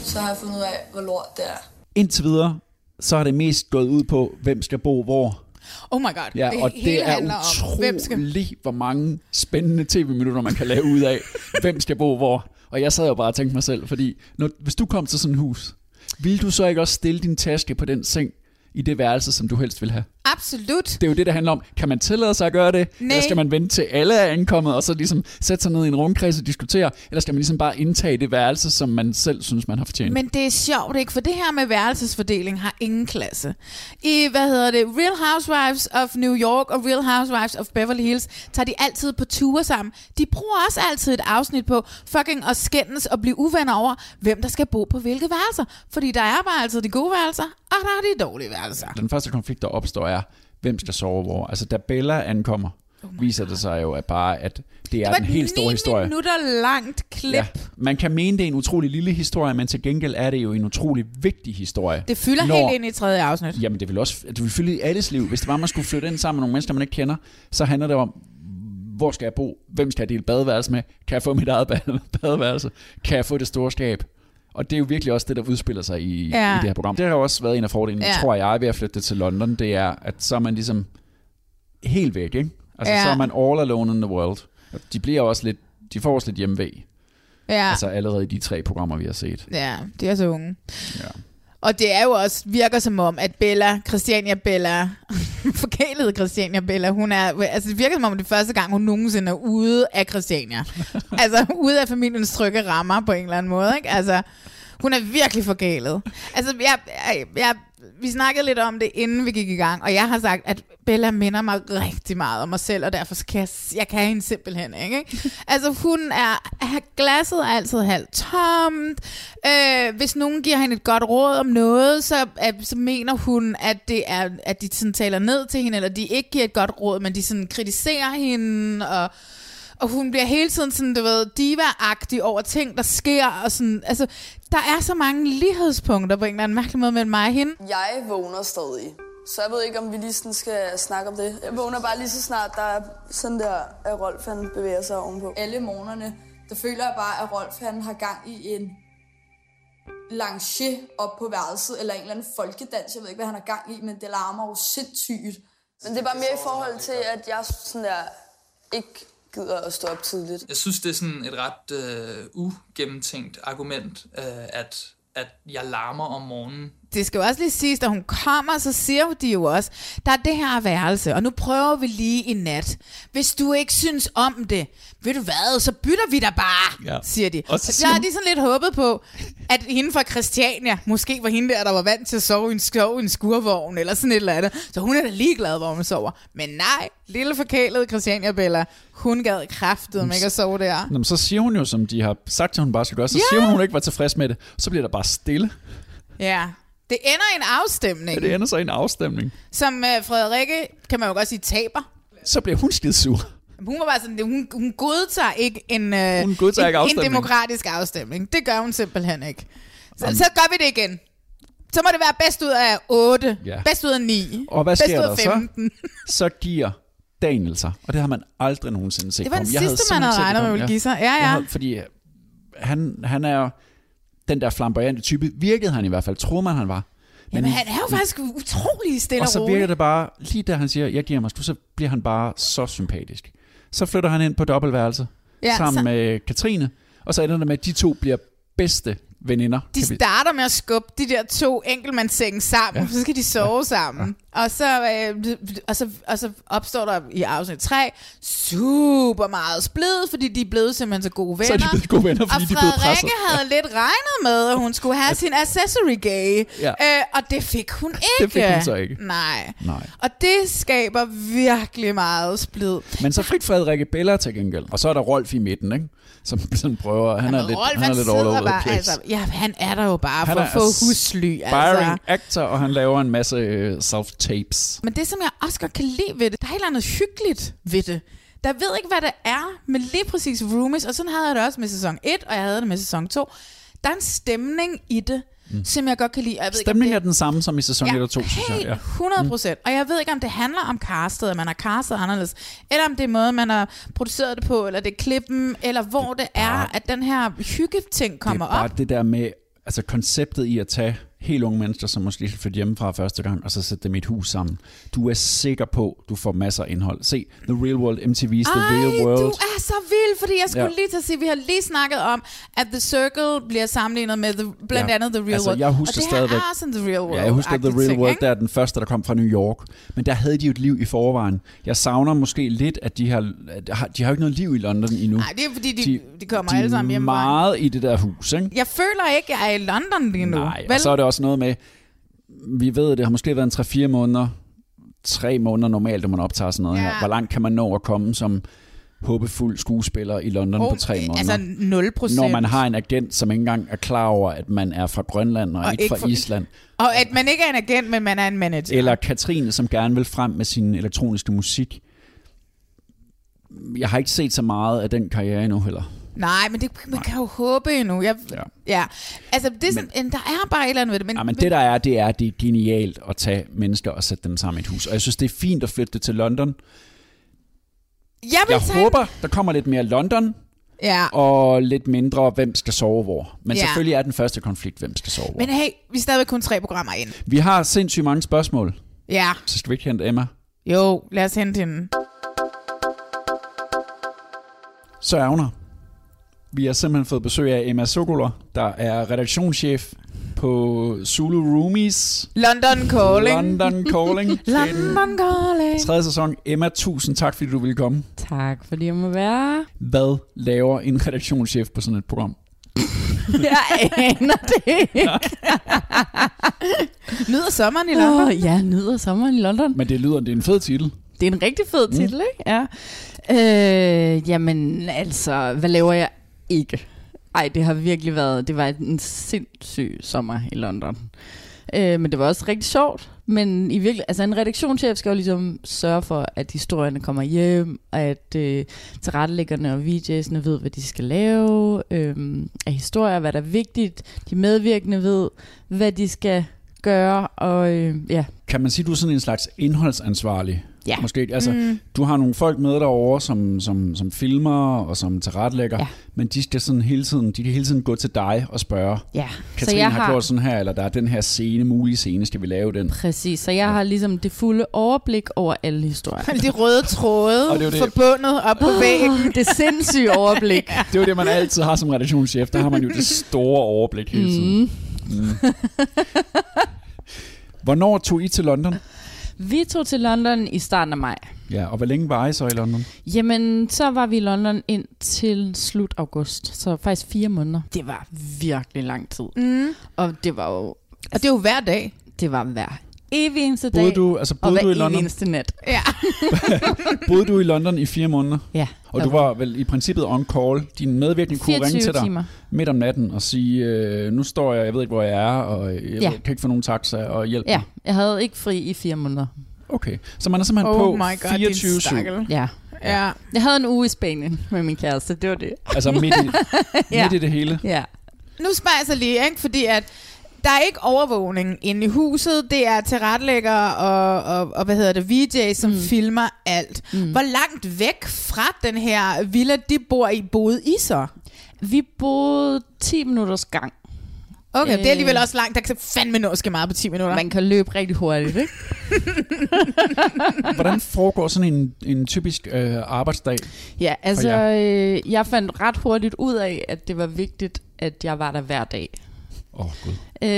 så har jeg fundet ud af, hvor lort det er. Indtil videre, så har det mest gået ud på, hvem skal bo hvor. Oh my god. Ja, og hele det er hvem skal... utroligt, hvor mange spændende tv-minutter, man kan lave ud af, hvem skal bo hvor. Og jeg sad jo bare og tænkte mig selv, fordi når, hvis du kom til sådan et hus, ville du så ikke også stille din taske på den seng i det værelse, som du helst vil have? Absolut. Det er jo det, det handler om. Kan man tillade sig at gøre det? Nej. Eller skal man vente til alle er ankommet, og så ligesom sætte sig ned i en rundkreds og diskutere? Eller skal man ligesom bare indtage det værelse, som man selv synes, man har fortjent? Men det er sjovt, ikke? For det her med værelsesfordeling har ingen klasse. I, hvad hedder det, Real Housewives of New York og Real Housewives of Beverly Hills, tager de altid på ture sammen. De bruger også altid et afsnit på fucking at skændes og blive uvenner over, hvem der skal bo på hvilke værelser. Fordi der er bare altid de gode værelser, og der er de dårlige værelser. Den første konflikt, der opstår, er, hvem skal sove hvor. Altså, da Bella ankommer, oh viser det sig jo at bare, at det er Det den helt store ni historie. minutter langt klip. Ja, man kan mene, det er en utrolig lille historie, men til gengæld er det jo en utrolig vigtig historie. Det fylder når, helt ind i tredje afsnit. Jamen, det vil også det vil fylde i alles liv. Hvis det var, man skulle flytte ind sammen med nogle mennesker, man ikke kender, så handler det om, hvor skal jeg bo? Hvem skal jeg dele badeværelse med? Kan jeg få mit eget bade- badeværelse? Kan jeg få det store skab? Og det er jo virkelig også det, der udspiller sig i, Ja. i det her program. Det har jo også været en af fordelene, Ja. tror jeg, ved at flytte til London, det er, at så er man ligesom helt væk, ikke? Altså, Ja. så er man all alone in the world. De bliver også lidt, de får også lidt hjemmevæg. Ja. Altså allerede i de tre programmer, vi har set. Ja, de er så unge. Ja. Og det er jo også, virker som om, at Bella, Christiania Bella, forkælede Christiania Bella, hun er, altså det virker som om, det er første gang, hun nogensinde er ude af Christiania. altså ude af familiens trygge rammer på en eller anden måde, ikke? Altså, hun er virkelig forkælet. Altså, jeg, jeg, jeg, vi snakkede lidt om det, inden vi gik i gang, og jeg har sagt, at Bella minder mig rigtig meget om mig selv, og derfor kan jeg, jeg kan hende simpelthen ikke. ikke? Altså, hun er, glasset er altid halvt tomt. Øh, hvis nogen giver hende et godt råd om noget, så, øh, så mener hun, at, det er, at de sådan taler ned til hende, eller de ikke giver et godt råd, men de sådan kritiserer hende, og og hun bliver hele tiden sådan, du ved, diva-agtig over ting, der sker, og sådan, altså, der er så mange lighedspunkter på en eller anden mærkelig måde mellem mig og hende. Jeg vågner stadig. Så jeg ved ikke, om vi lige sådan skal snakke om det. Jeg vågner bare lige så snart, der er sådan der, at Rolf han bevæger sig ovenpå. Alle morgenerne, der føler jeg bare, at Rolf han har gang i en lanché op på værelset, eller en eller anden folkedans. Jeg ved ikke, hvad han har gang i, men det larmer jo sindssygt. Men det er bare mere i forhold til, at jeg sådan der ikke gider at stå op tidligt. Jeg synes, det er sådan et ret øh, ugennemtænkt argument, øh, at, at jeg larmer om morgenen. Det skal jo også lige siges, da hun kommer, så siger de jo også, der er det her værelse, og nu prøver vi lige i nat. Hvis du ikke synes om det, ved du hvad, så bytter vi dig bare, ja. siger de. Og så siger jeg har de sådan lidt håbet på, at hende fra Christiania, måske var hende der, der var vant til at sove i en, sove i en skurvogn, eller sådan et eller andet. Så hun er da ligeglad, hvor hun sover. Men nej, lille forkælede Christiania Bella, hun gad kraftet med ikke at sove der. Jamen, så siger hun jo, som de har sagt, at hun bare skal gøre. Så ja. siger hun, hun ikke var tilfreds med det. Så bliver der bare stille. Ja, det ender i en afstemning. Ja, det ender så i en afstemning. Som uh, Frederikke, kan man jo godt sige, taber. Så bliver hun skide sur. Hun var bare sådan, hun, hun godtager ikke en, uh, hun godtager en, ikke en demokratisk afstemning. Det gør hun simpelthen ikke. Så, så gør vi det igen. Så må det være bedst ud af 8. Ja. Bedst ud af 9. Og hvad sker der 15. så? Så giver Daniel sig. Og det har man aldrig nogensinde set Det var den sidste, man havde regnet med, ville give sig. Ja, ja. Havde, fordi øh, han, han er den der flamboyante type, virkede han i hvert fald, troede man han var. Men Jamen, han er jo faktisk utrolig stille og så virker det bare, lige da han siger, jeg giver mig, så bliver han bare så sympatisk. Så flytter han ind på dobbeltværelse ja, sammen så... med Katrine, og så ender det med, at de to bliver bedste veninder. De starter med at skubbe de der to enkeltmandssenge sammen, ja. så skal de sove ja. sammen. Ja. Og, så, øh, og, så, og så opstår der i afsnit 3 super meget splid, fordi de er blevet simpelthen så gode venner. Så er de blevet gode venner, fordi og de er blevet presset. Og havde ja. lidt regnet med, at hun skulle have ja. sin accessory gay. Ja. Øh, og det fik hun ikke. Det fik hun så ikke. Nej. Nej. Og det skaber virkelig meget splid. Men så fik Frederikke Bella til gengæld. Og så er der Rolf i midten, ikke? Som sådan prøver. Han er lidt, Rolf, han er lidt all over the place. Altså, ja, han er der jo bare han for at få husly. Altså. actor, og han laver en masse øh, self-tapes. Men det, som jeg også godt kan lide ved det, der er eller andet hyggeligt ved det. Der ved ikke, hvad det er, men lige præcis Roomies, og sådan havde jeg det også med sæson 1, og jeg havde det med sæson 2. Der er en stemning i det, mm. som jeg godt kan lide. Jeg ved Stemningen ikke, er den samme som i sæson ja, 1 og 2, synes jeg. Ja. 100 procent. Mm. Og jeg ved ikke, om det handler om castet, at man har castet anderledes, eller om det er måde, man har produceret det på, eller det er klippen, eller hvor det, det er, bare, at den her hyggeting kommer op. Det er bare op. det der med, altså konceptet i at tage helt unge mennesker, som måske flytter hjemmefra første gang, og så sætte dem i et hus sammen. Du er sikker på, du får masser af indhold. Se The Real World, MTV's The Ej, Real World. du er så vild, fordi jeg skulle ja. lige til at sige, vi har lige snakket om, at The Circle bliver sammenlignet med the, blandt ja. andet The Real altså, World. Jeg husker og det stadigvæk, er sådan The Real World. Ja, jeg husker The Real World, der er den første, der kom fra New York. Men der havde de jo et liv i forvejen. Jeg savner måske lidt, at de har, de har jo ikke noget liv i London endnu. Nej, det er fordi, de, de, de kommer de alle sammen hjem. De er meget i det der hus, ikke? Jeg føler ikke, at jeg er i London lige nu. Nej, Vel? og så er det også noget med, vi ved, det har måske været en 3-4 måneder, tre måneder normalt, når man optager sådan noget ja. her. Hvor langt kan man nå at komme som håbefuld skuespiller i London oh, på tre måneder? Altså 0 Når man har en agent, som ikke engang er klar over, at man er fra Grønland og, og ikke fra for, Island. Og at man ikke er en agent, men man er en manager. Eller Katrine, som gerne vil frem med sin elektroniske musik. Jeg har ikke set så meget af den karriere endnu heller. Nej, men det, man kan jo håbe endnu. Jeg, ja. ja. Altså, det er sådan, men, der er bare et eller andet ved det. Men, ja, men det der er, det er, det er genialt at tage mennesker og sætte dem sammen i et hus. Og jeg synes, det er fint at flytte det til London. Jeg, vil jeg tage... håber, der kommer lidt mere London, Ja. Og lidt mindre, hvem skal sove hvor. Men ja. selvfølgelig er den første konflikt, hvem skal sove hvor. Men hey, vi er stadigvæk kun tre programmer ind. Vi har sindssygt mange spørgsmål. Ja. Så skal vi ikke hente Emma? Jo, lad os hente hende. Så er hun her. Vi har simpelthen fået besøg af Emma Sokoler, der er redaktionschef på Zulu Roomies. London Calling. London Calling. London Calling. tredje sæson. Emma, tusind tak, fordi du ville komme. Tak, fordi jeg må være. Hvad laver en redaktionschef på sådan et program? Jeg aner det ikke. Nyder sommeren i London? Oh, ja, nyder sommeren i London. Men det lyder, det er en fed titel. Det er en rigtig fed Mm. titel, ikke? Ja. Øh, jamen, altså, hvad laver jeg ikke? Ej, det har virkelig været, det var en sindssyg sommer i London. Øh, men det var også rigtig sjovt. Men i virkelig, altså en redaktionschef skal jo ligesom sørge for, at historierne kommer hjem, at øh, tilrettelæggerne og VJ'sene ved, hvad de skal lave, øh, at historier, hvad der er vigtigt, de medvirkende ved, hvad de skal gøre, og øh, ja, Kan man sige, at du er sådan en slags indholdsansvarlig? Ja. Måske. Altså, Mm. Du har nogle folk med derovre, som, som, som filmer og som tilrettelægger, Ja. men de skal sådan hele tiden, de kan hele tiden gå til dig og spørge, Ja, så Katrine jeg har, har- gjort sådan her, eller der er den her scene, mulige scene, skal vi lave den? Præcis, så jeg har ligesom det fulde overblik over alle historier. De røde tråde Og det er det. forbundet op på væggen. det sindssyge overblik. Det er jo det, man altid har som redaktionschef. Der har man jo det store overblik hele tiden. Mm. Mm. Hvornår tog I til London? Vi tog til London i starten af maj. Ja, og hvor længe var I så i London? Jamen, så var vi i London ind til slut august, så faktisk fire måneder. Det var virkelig lang tid. Mm. Og det var jo... Og det er jo hver dag. Det var hver evig eneste Boede dag. du- altså, og boede hver du i London? eneste nat. Ja. Boede du i London i fire måneder? Ja. Og du var vel i princippet on call. Din medvirkning kunne 24 ringe til dig timer. midt om natten og sige, øh, nu står jeg, jeg ved ikke, hvor jeg er, og jeg Ja. kan ikke få nogen taxa og hjælp. Ja, mig." jeg havde ikke fri i fire måneder. Okay, så man er simpelthen Oh på my God, din 24-7. stakkel. Ja. Ja. Jeg havde en uge i Spanien med min kæreste, det var det. Altså midt i, Ja. midt i det hele. Ja. Nu spørger jeg så lige, ikke? fordi at der er ikke overvågning inde i huset. Det er tilrettelægger og, og, og hvad hedder det, VJ, som mm. filmer alt. Mm. Hvor langt væk fra den her villa, de bor i, boede I så? Vi boede 10 minutters gang. Okay, det er alligevel Øh. også langt. Der kan fandme nå skal meget på 10 minutter. Man kan løbe rigtig hurtigt, ikke? Hvordan foregår sådan en, en typisk øh, arbejdsdag? Ja, altså, øh, jeg fandt ret hurtigt ud af, at det var vigtigt, at jeg var der hver dag. Åh, oh, gud. Øh,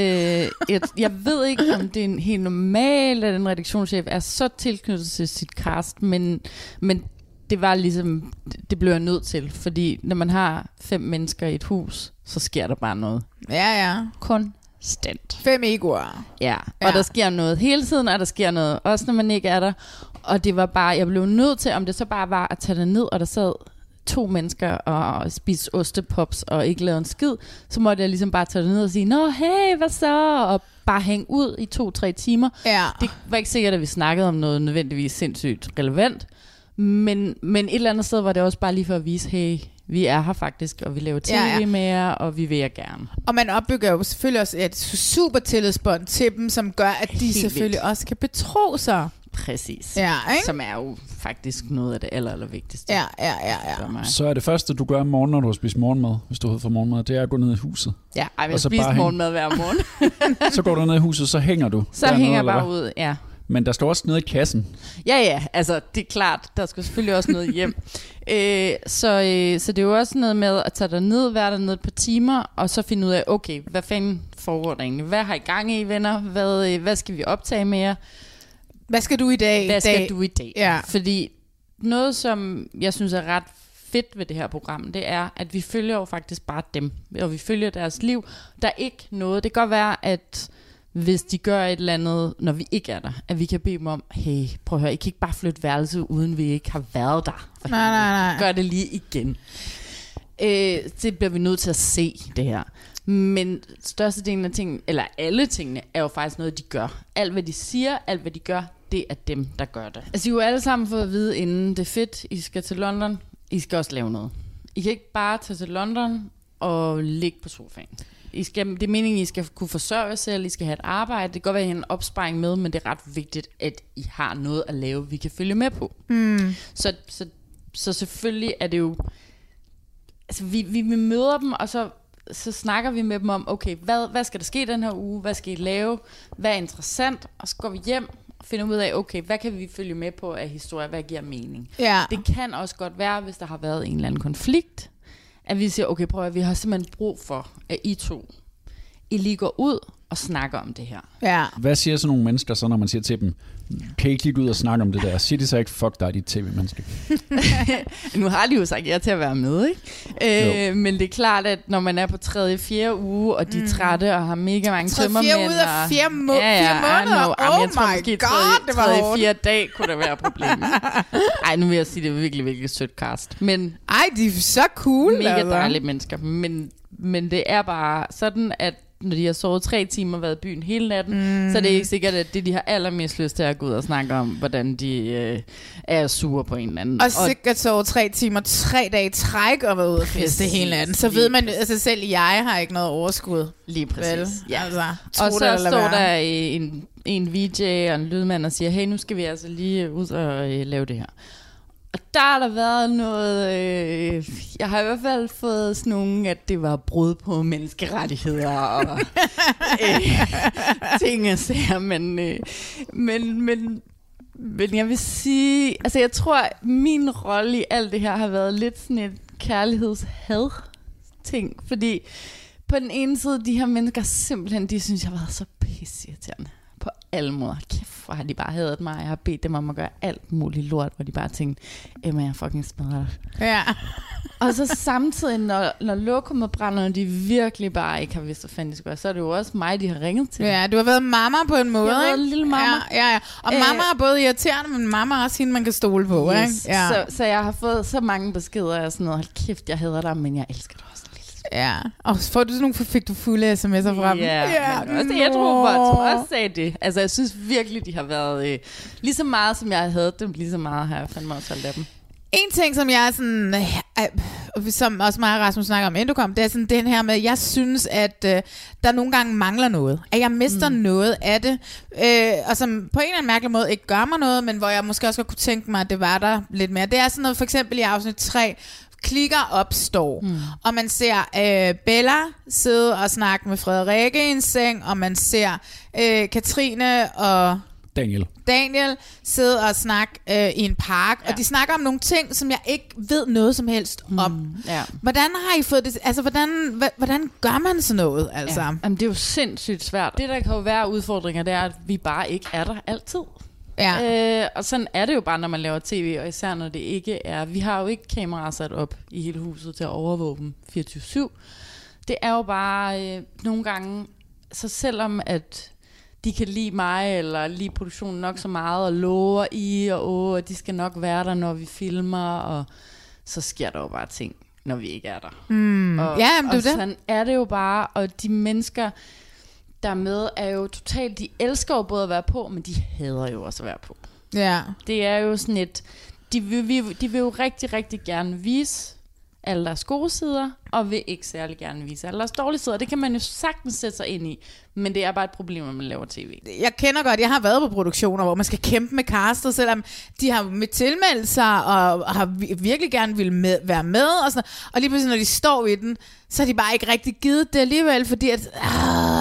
jeg, jeg ved ikke, om det er en helt normalt, at en redaktionschef er så tilknyttet til sit cast, men, men det var ligesom, det blev jeg nødt til, fordi når man har fem mennesker i et hus, så sker der bare noget. Ja, ja. Konstant. Fem egoer. Ja, og ja. der sker noget hele tiden, og der sker noget også, når man ikke er der. Og det var bare, jeg blev nødt til, om det så bare var at tage det ned, og der sad to mennesker og spise ostepops og ikke lave en skid, så måtte jeg ligesom bare tage det ned og sige, Nå, hey, hvad så? Og bare hænge ud i to-tre timer. Ja. Det var ikke sikkert, at vi snakkede om noget nødvendigvis sindssygt relevant, men, men et eller andet sted var det også bare lige for at vise, hey, vi er her faktisk, og vi laver tv Ja, ja. med jer, og vi vil jer gerne. Og man opbygger jo selvfølgelig også et super tillidsbånd til dem, som gør, at de Helt selvfølgelig vildt. også kan betro sig. Præcis. Ja, ikke? Som er jo faktisk noget af det aller, aller vigtigste. Ja, ja, ja, ja. For mig. Så er det første, du gør om morgenen, når du har spist morgenmad, hvis du har for morgenmad, det er at gå ned i huset. Ja, ej, Og jeg så spiser morgenmad hver morgen. Så går du ned i huset, så hænger du. Så dernede, hænger jeg bare ud, ja. Men der står også nede i kassen. Ja, ja, altså det er klart, der skal selvfølgelig også noget hjem. øh, så, øh, så det er jo også noget med at tage dig ned, være der ned et par timer, og så finde ud af, okay, hvad fanden foregår der egentlig? Hvad har I gang i, venner? Hvad, øh, hvad skal vi optage med jer? Hvad skal du i dag? Hvad skal dag? du i dag? Ja. Fordi noget, som jeg synes er ret fedt ved det her program, det er, at vi følger jo faktisk bare dem, og vi følger deres liv. Der er ikke noget, det kan godt være, at hvis de gør et eller andet, når vi ikke er der, at vi kan bede dem om, hey, prøv at høre, I kan ikke bare flytte værelset, uden vi ikke har været der. For Nej, nej, nej. Gør det lige igen. Øh, det bliver vi nødt til at se, det her. Men størstedelen af tingene, eller alle tingene, er jo faktisk noget, de gør. Alt, hvad de siger, alt, hvad de gør, det er dem, der gør det. Altså, I har jo alle sammen fået at vide inden, det er fedt, I skal til London, I skal også lave noget. I kan ikke bare tage til London og ligge på sofaen. I skal, det er meningen, I skal kunne forsørge jer selv, I skal have et arbejde. Det kan godt være, at I har en opsparing med, men det er ret vigtigt, at I har noget at lave, vi kan følge med på. Mm. Så, så, så selvfølgelig er det jo... Altså, vi, vi, vi møder dem, og så, så snakker vi med dem om, okay, hvad, hvad skal der ske den her uge? Hvad skal I lave? Hvad er interessant? Og så går vi hjem og finder ud af, okay, hvad kan vi følge med på af historie? Hvad giver mening? Ja. Det kan også godt være, hvis der har været en eller anden konflikt, at vi siger, okay, prøv at vi har simpelthen brug for, at I to I lige går ud og snakker om det her. Ja. Hvad siger sådan nogle mennesker så, når man siger til dem, kan I ikke lige gå ud og snakke om det der? Siger de så ikke, fuck dig, dit tv-menneske? nu har de jo sagt ja til at være med, ikke? Øh, men det er klart, at når man er på tredje, fjerde uge, og de er Mm. trætte og har mega mange Tredje, tømmermænd. fjerde ud af og- fire må- ja, ja, fire I måneder? know. Jamen, jeg Oh tror my måske, God, tredje, det var tredje, fjerde dag kunne der være problemet. Ej, nu vil jeg sige, det er virkelig, virkelig sødt cast. Men Ej, de er så cool. mega altså. dejlige mennesker. Men, men det er bare sådan, at når de har sovet tre timer og været i byen hele natten, mm. så er det ikke sikkert, at det, de har allermest lyst til at gå ud og snakke om, hvordan de øh, er sure på en eller anden. Og sikkert så over tre timer, tre dage træk og været ude og feste hele natten. Så ved man, altså selv jeg har ikke noget overskud. Lige præcis. Vel? Ja. Altså, og så lad står være. der en, en VJ og en lydmand og siger, hey, nu skal vi altså lige ud og øh, lave det her. Og der har der været noget, øh, jeg har i hvert fald fået sådan nogle, at det var brud på menneskerettigheder og øh, ting og sager, men, øh, men, men, men jeg vil sige, altså jeg tror, min rolle i alt det her har været lidt sådan et kærlighedshad ting, fordi på den ene side, de her mennesker simpelthen, de synes, jeg har været så pisseirriterende. på alle måder. Kæft, hvor har de bare hadet mig. Jeg har bedt dem om at gøre alt muligt lort, hvor de bare tænkte, Emma, jeg fucking smadrer dig. Ja. Og så samtidig, når, når lokummet brænder, og de virkelig bare ikke har vidst, hvad fanden de skal gøre, så er det jo også mig, de har ringet til. Ja, du har været mamma på en måde, Jeg har været ikke? lille mamma. Ja, ja, ja. Og Øh, mamma er både irriterende, men mamma er også hende, man kan stole på, Yes. ikke? Ja. Så, så jeg har fået så mange beskeder af sådan noget, hold kæft, jeg hader dig, men jeg elsker dig. Ja, og får du sådan nogle, fik du fulde sms'er fra dem? Ja, men også det, jeg tror, som også sagde det. Altså, jeg synes virkelig, de har været øh, lige så meget, som jeg havde dem, lige så meget har jeg fandme også holdt af dem. En ting, som jeg er sådan, øh, som også mig og Rasmus snakker om, inden du kom, det er sådan den her med, jeg synes, at øh, der nogle gange mangler noget. At jeg mister mm. noget af det, øh, og som på en eller anden mærkelig måde ikke gør mig noget, men hvor jeg måske også godt kunne tænke mig, at det var der lidt mere. Det er sådan noget, for eksempel i afsnit 3, klikker opstår, mm. og man ser øh, Bella sidde og snakke med Frederikke i en seng, og man ser øh, Katrine og Daniel. Daniel sidde og snakke øh, i en park, ja. og de snakker om nogle ting, som jeg ikke ved noget som helst om. Mm, ja. Hvordan har I fået det? Altså, hvordan, hvordan gør man sådan noget? Altså? Ja. Jamen, det er jo sindssygt svært. Det, der kan jo være udfordringer, det er, at vi bare ikke er der altid. Ja. Øh, og sådan er det jo bare, når man laver tv, og især når det ikke er... Vi har jo ikke kameraer sat op i hele huset til at overvåge dem 24-7. Det er jo bare øh, nogle gange... Så selvom at de kan lide mig, eller lide produktionen nok så meget, og lover i og åh, de skal nok være der, når vi filmer, og så sker der jo bare ting, når vi ikke er der. Mm. Og, Ja, jamen, det er og jo det. sådan er det jo bare, og de mennesker, der er med, er jo totalt, de elsker jo både at være på, men de hader jo også at være på. Ja. Det er jo sådan et, de vil, vi- de vil jo rigtig, rigtig gerne vise alle deres gode sider, og vil ikke særlig gerne vise alle deres dårlige sider. Det kan man jo sagtens sætte sig ind i, men det er bare et problem, når man laver tv. jeg kender godt, jeg har været på produktioner, hvor man skal kæmpe med castet, selvom de har med tilmeldelser og har vi- virkelig gerne vil med, være med. Og, sådan, og lige pludselig, når de står i den, så har de bare ikke rigtig givet det alligevel, fordi at, ah,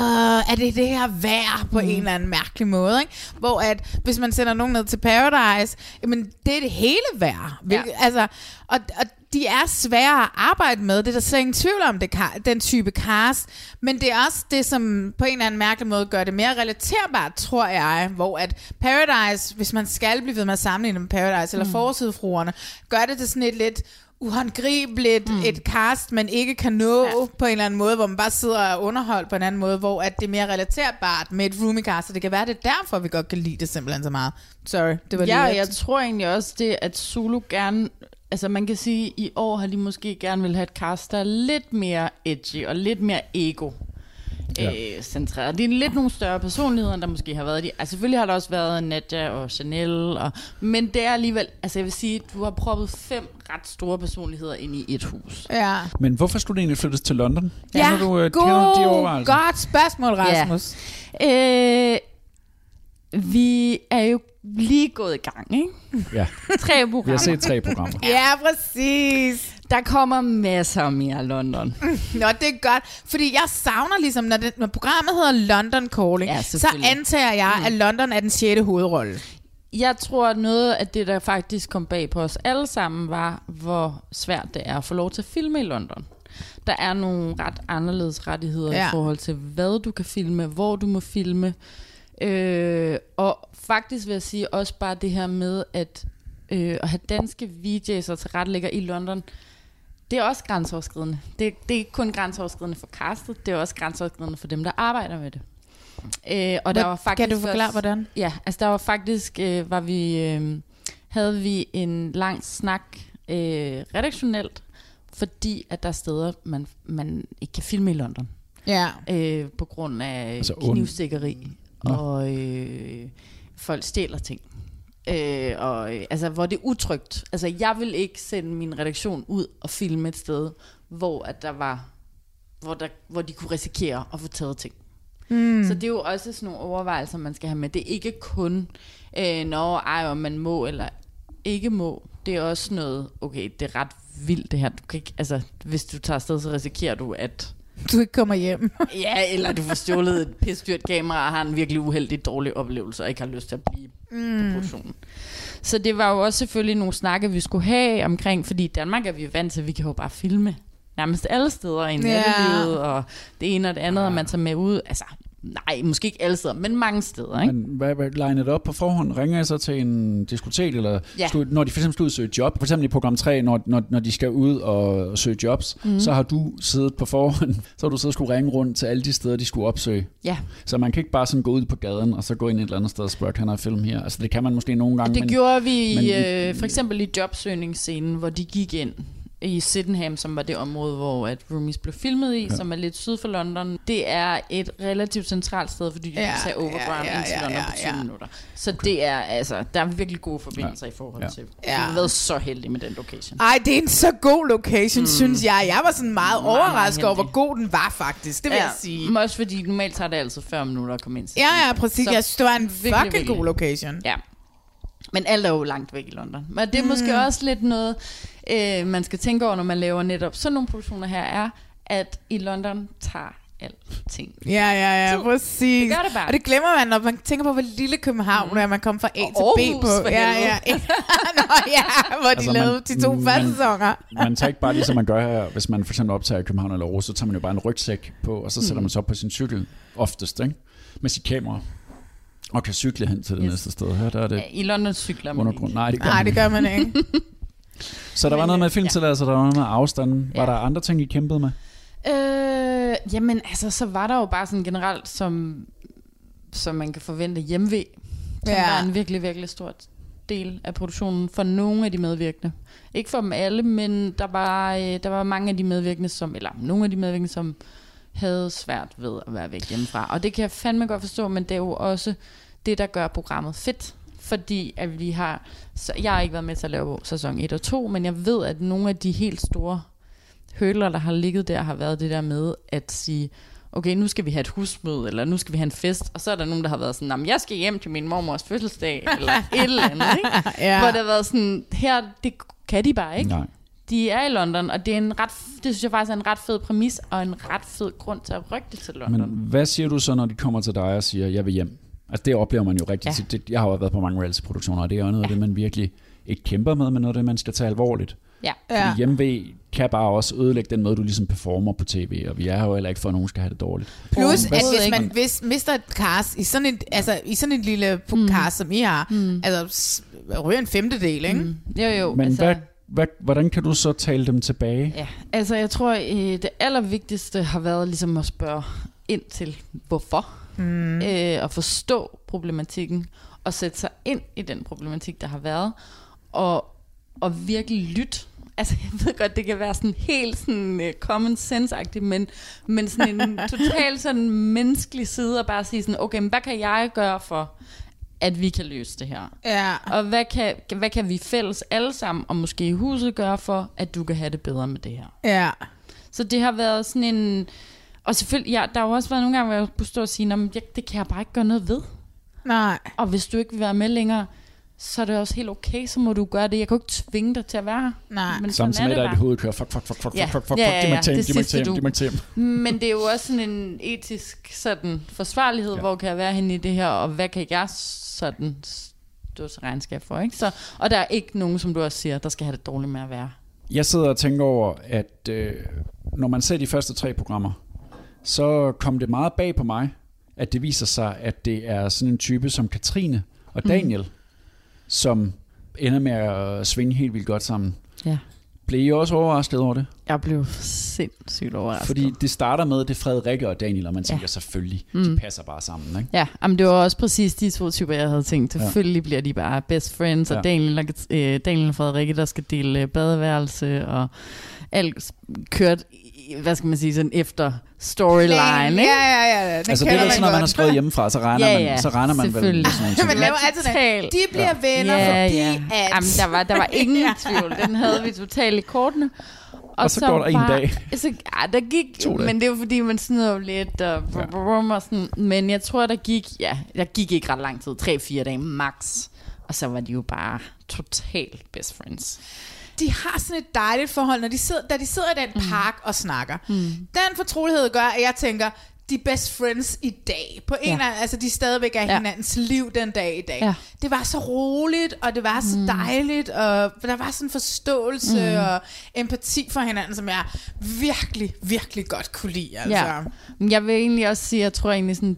er det det her værd på mm. en eller anden mærkelig måde. Ikke? Hvor at, hvis man sender nogen ned til Paradise, jamen, det er det hele værd. Hvilket, ja. altså, og, og de er svære at arbejde med. Det er der slet ingen tvivl om, det den type cast. Men det er også det, som på en eller anden mærkelig måde gør det mere relaterbart, tror jeg. Hvor at Paradise, hvis man skal blive ved med at sammenligne med Paradise, eller Mm. Forsidefruerne, gør det til sådan et lidt uhåndgribeligt, mm. et cast, man ikke kan nå ja. på en eller anden måde, hvor man bare sidder og er underholdt på en anden måde, hvor at det er mere relaterbart med et roomie cast, og det kan være, det er derfor, vi godt kan lide det simpelthen så meget. Sorry, det var ja, lige og jeg tror egentlig også det, at Zulu gerne... Altså man kan sige, at i år har de måske gerne vil have et cast, der er lidt mere edgy og lidt mere ego. Ja. Øh, centreret. Det er lidt nogle større personligheder, der måske har været. De, altså selvfølgelig har der også været Nadja og Chanel, og, men det er alligevel, altså jeg vil sige, du har proppet fem ret store personligheder ind i et hus. Ja. Men hvorfor skulle du egentlig flyttes til London? Ja, du, øh, god, de overvejelser? godt spørgsmål, Rasmus. Ja. Øh, vi er jo lige gået i gang, ikke? Ja. Tre programmer. Vi har set tre programmer. Ja, præcis. Der kommer masser mere London. Nå, det er godt, fordi jeg savner ligesom, når, det, når programmet hedder London Calling, Ja, så antager jeg, at London er den sjette hovedrolle. Jeg tror, at noget af det, der faktisk kom bag på os alle sammen, var, hvor svært det er at få lov til at filme i London. Der er nogle ret anderledes rettigheder. Ja. i forhold til, hvad du kan filme, hvor du må filme. Øh, og faktisk vil jeg sige også bare det her med, at øh, at have danske VJ's og tilrettelægger i London, det er også grænseoverskridende. Det, det er ikke kun grænseoverskridende for castet, det er også grænseoverskridende for dem, der arbejder med det. Øh, og der Hvad- var faktisk kan du forklare, også, hvordan? Ja, altså der var faktisk, øh, var vi, øh, havde vi en lang snak øh, redaktionelt, fordi at der er steder, man, man ikke kan filme i London. Ja. Øh, på grund af Altså und- knivstikkeri, Nå. og øh, folk stjæler ting. Øh, og, øh, altså, hvor det er utrygt. Altså, jeg vil ikke sende min redaktion ud og filme et sted, hvor at der var, hvor, der, hvor de kunne risikere at få taget ting. Mm. Så det er jo også sådan nogle overvejelser, man skal have med. Det er ikke kun, øh, når ej, om man må eller ikke må. Det er også noget, okay, det er ret vildt det her. Du kan ikke, altså, hvis du tager afsted, så risikerer du, at Du ikke kommer hjem. Ja, eller du får stjålet et pisdyrt kamera og har en virkelig uheldig dårlig oplevelse og ikke har lyst til at blive mm. På produktionen. Så det var jo også selvfølgelig nogle snakke, vi skulle have omkring, fordi i Danmark er vi jo vant til, at vi kan jo bare filme nærmest alle steder i Ja. nattelivet, og det ene og det andet, og man tager med ud. Altså, nej, måske ikke alle steder, men mange steder, ikke? Men hvad, hvad line det op på forhånd? Ringer jeg så til en diskotek, eller Ja. skal, når de for eksempel skal ud og søge job, for eksempel i program 3, når, når, når de skal ud og, søge jobs, mm. så har du siddet på forhånd, så har du siddet og skulle ringe rundt til alle de steder, de skulle opsøge. Ja. Så man kan ikke bare sådan gå ud på gaden, og så gå ind et eller andet sted og spørge, kan jeg film her? Altså det kan man måske nogle gange, Det men, gjorde vi men, øh, for eksempel i jobsøgningsscenen, hvor de gik ind i Sydenham, som var det område, hvor at Roomies blev filmet i, Ja. ja. som er lidt syd for London. Det er et relativt centralt sted, fordi du Ja, kan tage overground ja, ja, ind til ja, London ja, på 20 ja. minutter. Så det er altså, der er virkelig gode forbindelser ja. i forhold Ja. til. Ja. Jeg har været så heldig med den location. Ej, det er en så god location, mm. synes jeg. Jeg var sådan meget Meget, meget overrasket over, hvor god den var faktisk. Det vil ja, jeg sige. Men også fordi normalt tager det altid 40 minutter at komme ind til. Ja, ja, præcis. Så Jeg synes, det var en virkelig, fucking virkelig. god location. Ja. Men alt er jo langt væk i London. Men det er mm. måske også lidt noget, øh, man skal tænke over, når man laver netop sådan nogle produktioner her, er, at i London tager alting. Ja, ja, ja, Tid. præcis. Det gør det bare. Og det glemmer man, når man tænker på, hvor lille København mm. er, man kommer fra A til Og B Aarhus, på. for Ja, helvede. ja. Nå, ja, hvor de Altså, man- lavede de to man- første sæsoner. man tager ikke bare ligesom man gør her, hvis man for eksempel optager i København eller Aarhus, så tager man jo bare en rygsæk på, og så sætter Mm. man sig op på sin cykel, oftest, ikke? med sit kamera, og kan cykle hen til det Yes. næste sted. Her der er det Ja, I London cykler man undergrund. ikke. Nej, det gør, Nej, man det ikke. gør man ikke. Så der var noget med filmtilladelser, der var noget med afstanden. Var Ja. der andre ting, I kæmpede med? Øh, jamen, altså, så var der jo bare sådan generelt, som, som man kan forvente, hjemve, som Ja. var en virkelig, virkelig stor del af produktionen for nogle af de medvirkende. Ikke for dem alle, men der var, øh, der var mange af de medvirkende, som, eller nogle af de medvirkende, som havde svært ved at være væk hjemmefra. Og det kan jeg fandme godt forstå, men det er jo også det, der gør programmet fedt. Fordi at vi har, så jeg har ikke været med til at lave sæson 1 og 2, men jeg ved, at nogle af de helt store hølere, der har ligget der, har været det der med at sige, okay, nu skal vi have et husmøde, eller nu skal vi have en fest, og så er der nogen, der har været sådan, "Nå, men jeg skal hjem til min mormors fødselsdag, eller et eller andet, ikke? Ja. Hvor det har været sådan, her, det kan de bare ikke. Nej. De er i London, og det, er en ret, det synes jeg faktisk er en ret fed præmis, og en ret fed grund til at rykke det til London. Men hvad siger du så, når de kommer til dig og siger, jeg vil hjem? Altså det oplever man jo rigtig Ja. tit. Det, jeg har jo været på mange reality-produktioner, og det er jo noget af det, man virkelig ikke kæmper med, men noget af det, man skal tage alvorligt. Ja. Fordi hjemve kan bare også ødelægge den måde, du ligesom performer på tv, og vi er jo heller ikke for, at nogen skal have det dårligt. Plus, at hvis man hvis, mister et cast i sådan et, altså, i sådan et lille mm. cast, som I har, mm. altså ryger en femtedel, ikke? Mm. Jo, jo. Men altså, hvad, hvad, hvordan kan du så tale dem tilbage? Ja, altså jeg tror, øh, det allervigtigste har været ligesom at spørge ind til, hvorfor. Mm. Øh, at forstå problematikken, og sætte sig ind i den problematik, der har været, og, og virkelig lytte. Altså, jeg ved godt, det kan være sådan helt sådan uh, common sense-agtigt, men, men sådan en total sådan menneskelig side, og bare sige sådan, okay, men hvad kan jeg gøre for, at vi kan løse det her? Ja. Og hvad kan, hvad kan vi fælles alle sammen, og måske i huset gøre for, at du kan have det bedre med det her? Ja. Så det har været sådan en... Og selvfølgelig, ja, der har jo også været nogle gange, hvor jeg kunne stå og sige, "Nå, men det, kan jeg bare ikke gøre noget ved. Nej. Og hvis du ikke vil være med længere, så er det også helt okay, så må du gøre det. Jeg kan jo ikke tvinge dig til at være her. Nej. Men Sammen sådan med i bare. hovedet kører, fuck, fuck, fuck, fuck, Ja. fuck, fuck, fuck, Ja, fuck, ja, ja, til, det mig sidste til, du. til. Men det er jo også sådan en etisk sådan forsvarlighed, ja. hvor kan jeg være henne i det her, og hvad kan jeg sådan stå til regnskab for, ikke? Så, og der er ikke nogen, som du også siger, der skal have det dårligt med at være. Jeg sidder og tænker over, at øh, når man ser de første tre programmer, så kom det meget bag på mig, at det viser sig, at det er sådan en type som Katrine og Mm. Daniel, mm. som ender med at svinge helt vildt godt sammen. Ja. Blev I også overrasket over det? Jeg blev sindssygt overrasket. Fordi det starter med, det er Frederikke og Daniel, og man tænker Ja. selvfølgelig, Mm. de passer bare sammen. Ikke? Ja, jamen det var også præcis de to typer, jeg havde tænkt. Ja. Selvfølgelig bliver de bare best friends, og Ja. Daniel, og, øh, Daniel og Frederikke, der skal dele badeværelse, og alt kørt, hvad skal man sige, sådan efter storyline, Ja, ikke? ja, ja. Den Altså det er da sådan, når man har skrevet hjemmefra, så regner, Ja, man, ja, så regner man vel med sådan ting. Man laver altid det. De bliver venner, ja, fordi ja. at... Jamen, der var, der var ingen tvivl. Den havde vi totalt i kortene. Og så går der en dag. Så, ja, der gik, To dage. men det var fordi, man snyder jo lidt, og, ja. og sådan, men jeg tror, der gik, ja, der gik ikke ret lang tid, 3-4 dage max, og så var de jo bare totalt best friends. De har sådan et dejligt forhold, når de sidder, da de sidder i den park og snakker. Mm. Den fortrolighed gør, at jeg tænker, de best friends i dag. På en Ja. anden, altså de stadigvæk er Ja. hinandens liv den dag i dag. Ja. Det var så roligt, og det var så Mm. dejligt, og der var sådan forståelse Mm. og empati for hinanden, som jeg virkelig, virkelig godt kunne lide. Altså. Ja. Jeg vil egentlig også sige, at jeg tror egentlig sådan,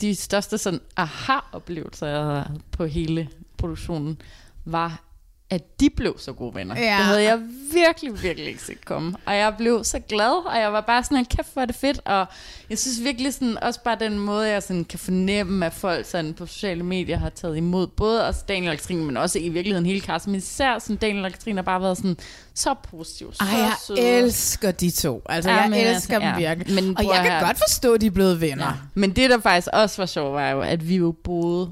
de største sådan aha-oplevelser, jeg havde på hele produktionen, var, at de blev så gode venner. Ja. Det havde jeg virkelig, virkelig ikke set komme. Og jeg blev så glad, og jeg var bare sådan, kæft hvor er det fedt. Og jeg synes virkelig sådan, også bare den måde, jeg sådan kan fornemme, at folk sådan på sociale medier har taget imod, både os Daniel og Katrine, men også i virkeligheden hele Carsten, men især sådan Daniel og Katrine har bare været sådan, så positiv, så Ej, jeg søde. elsker de to. Altså, Ja, jeg men elsker altså, dem ja. virkelig. Men og jeg kan høre. godt forstå, at de er blevet venner. Ja. Men det, der faktisk også var sjovt, var jo, at vi jo boede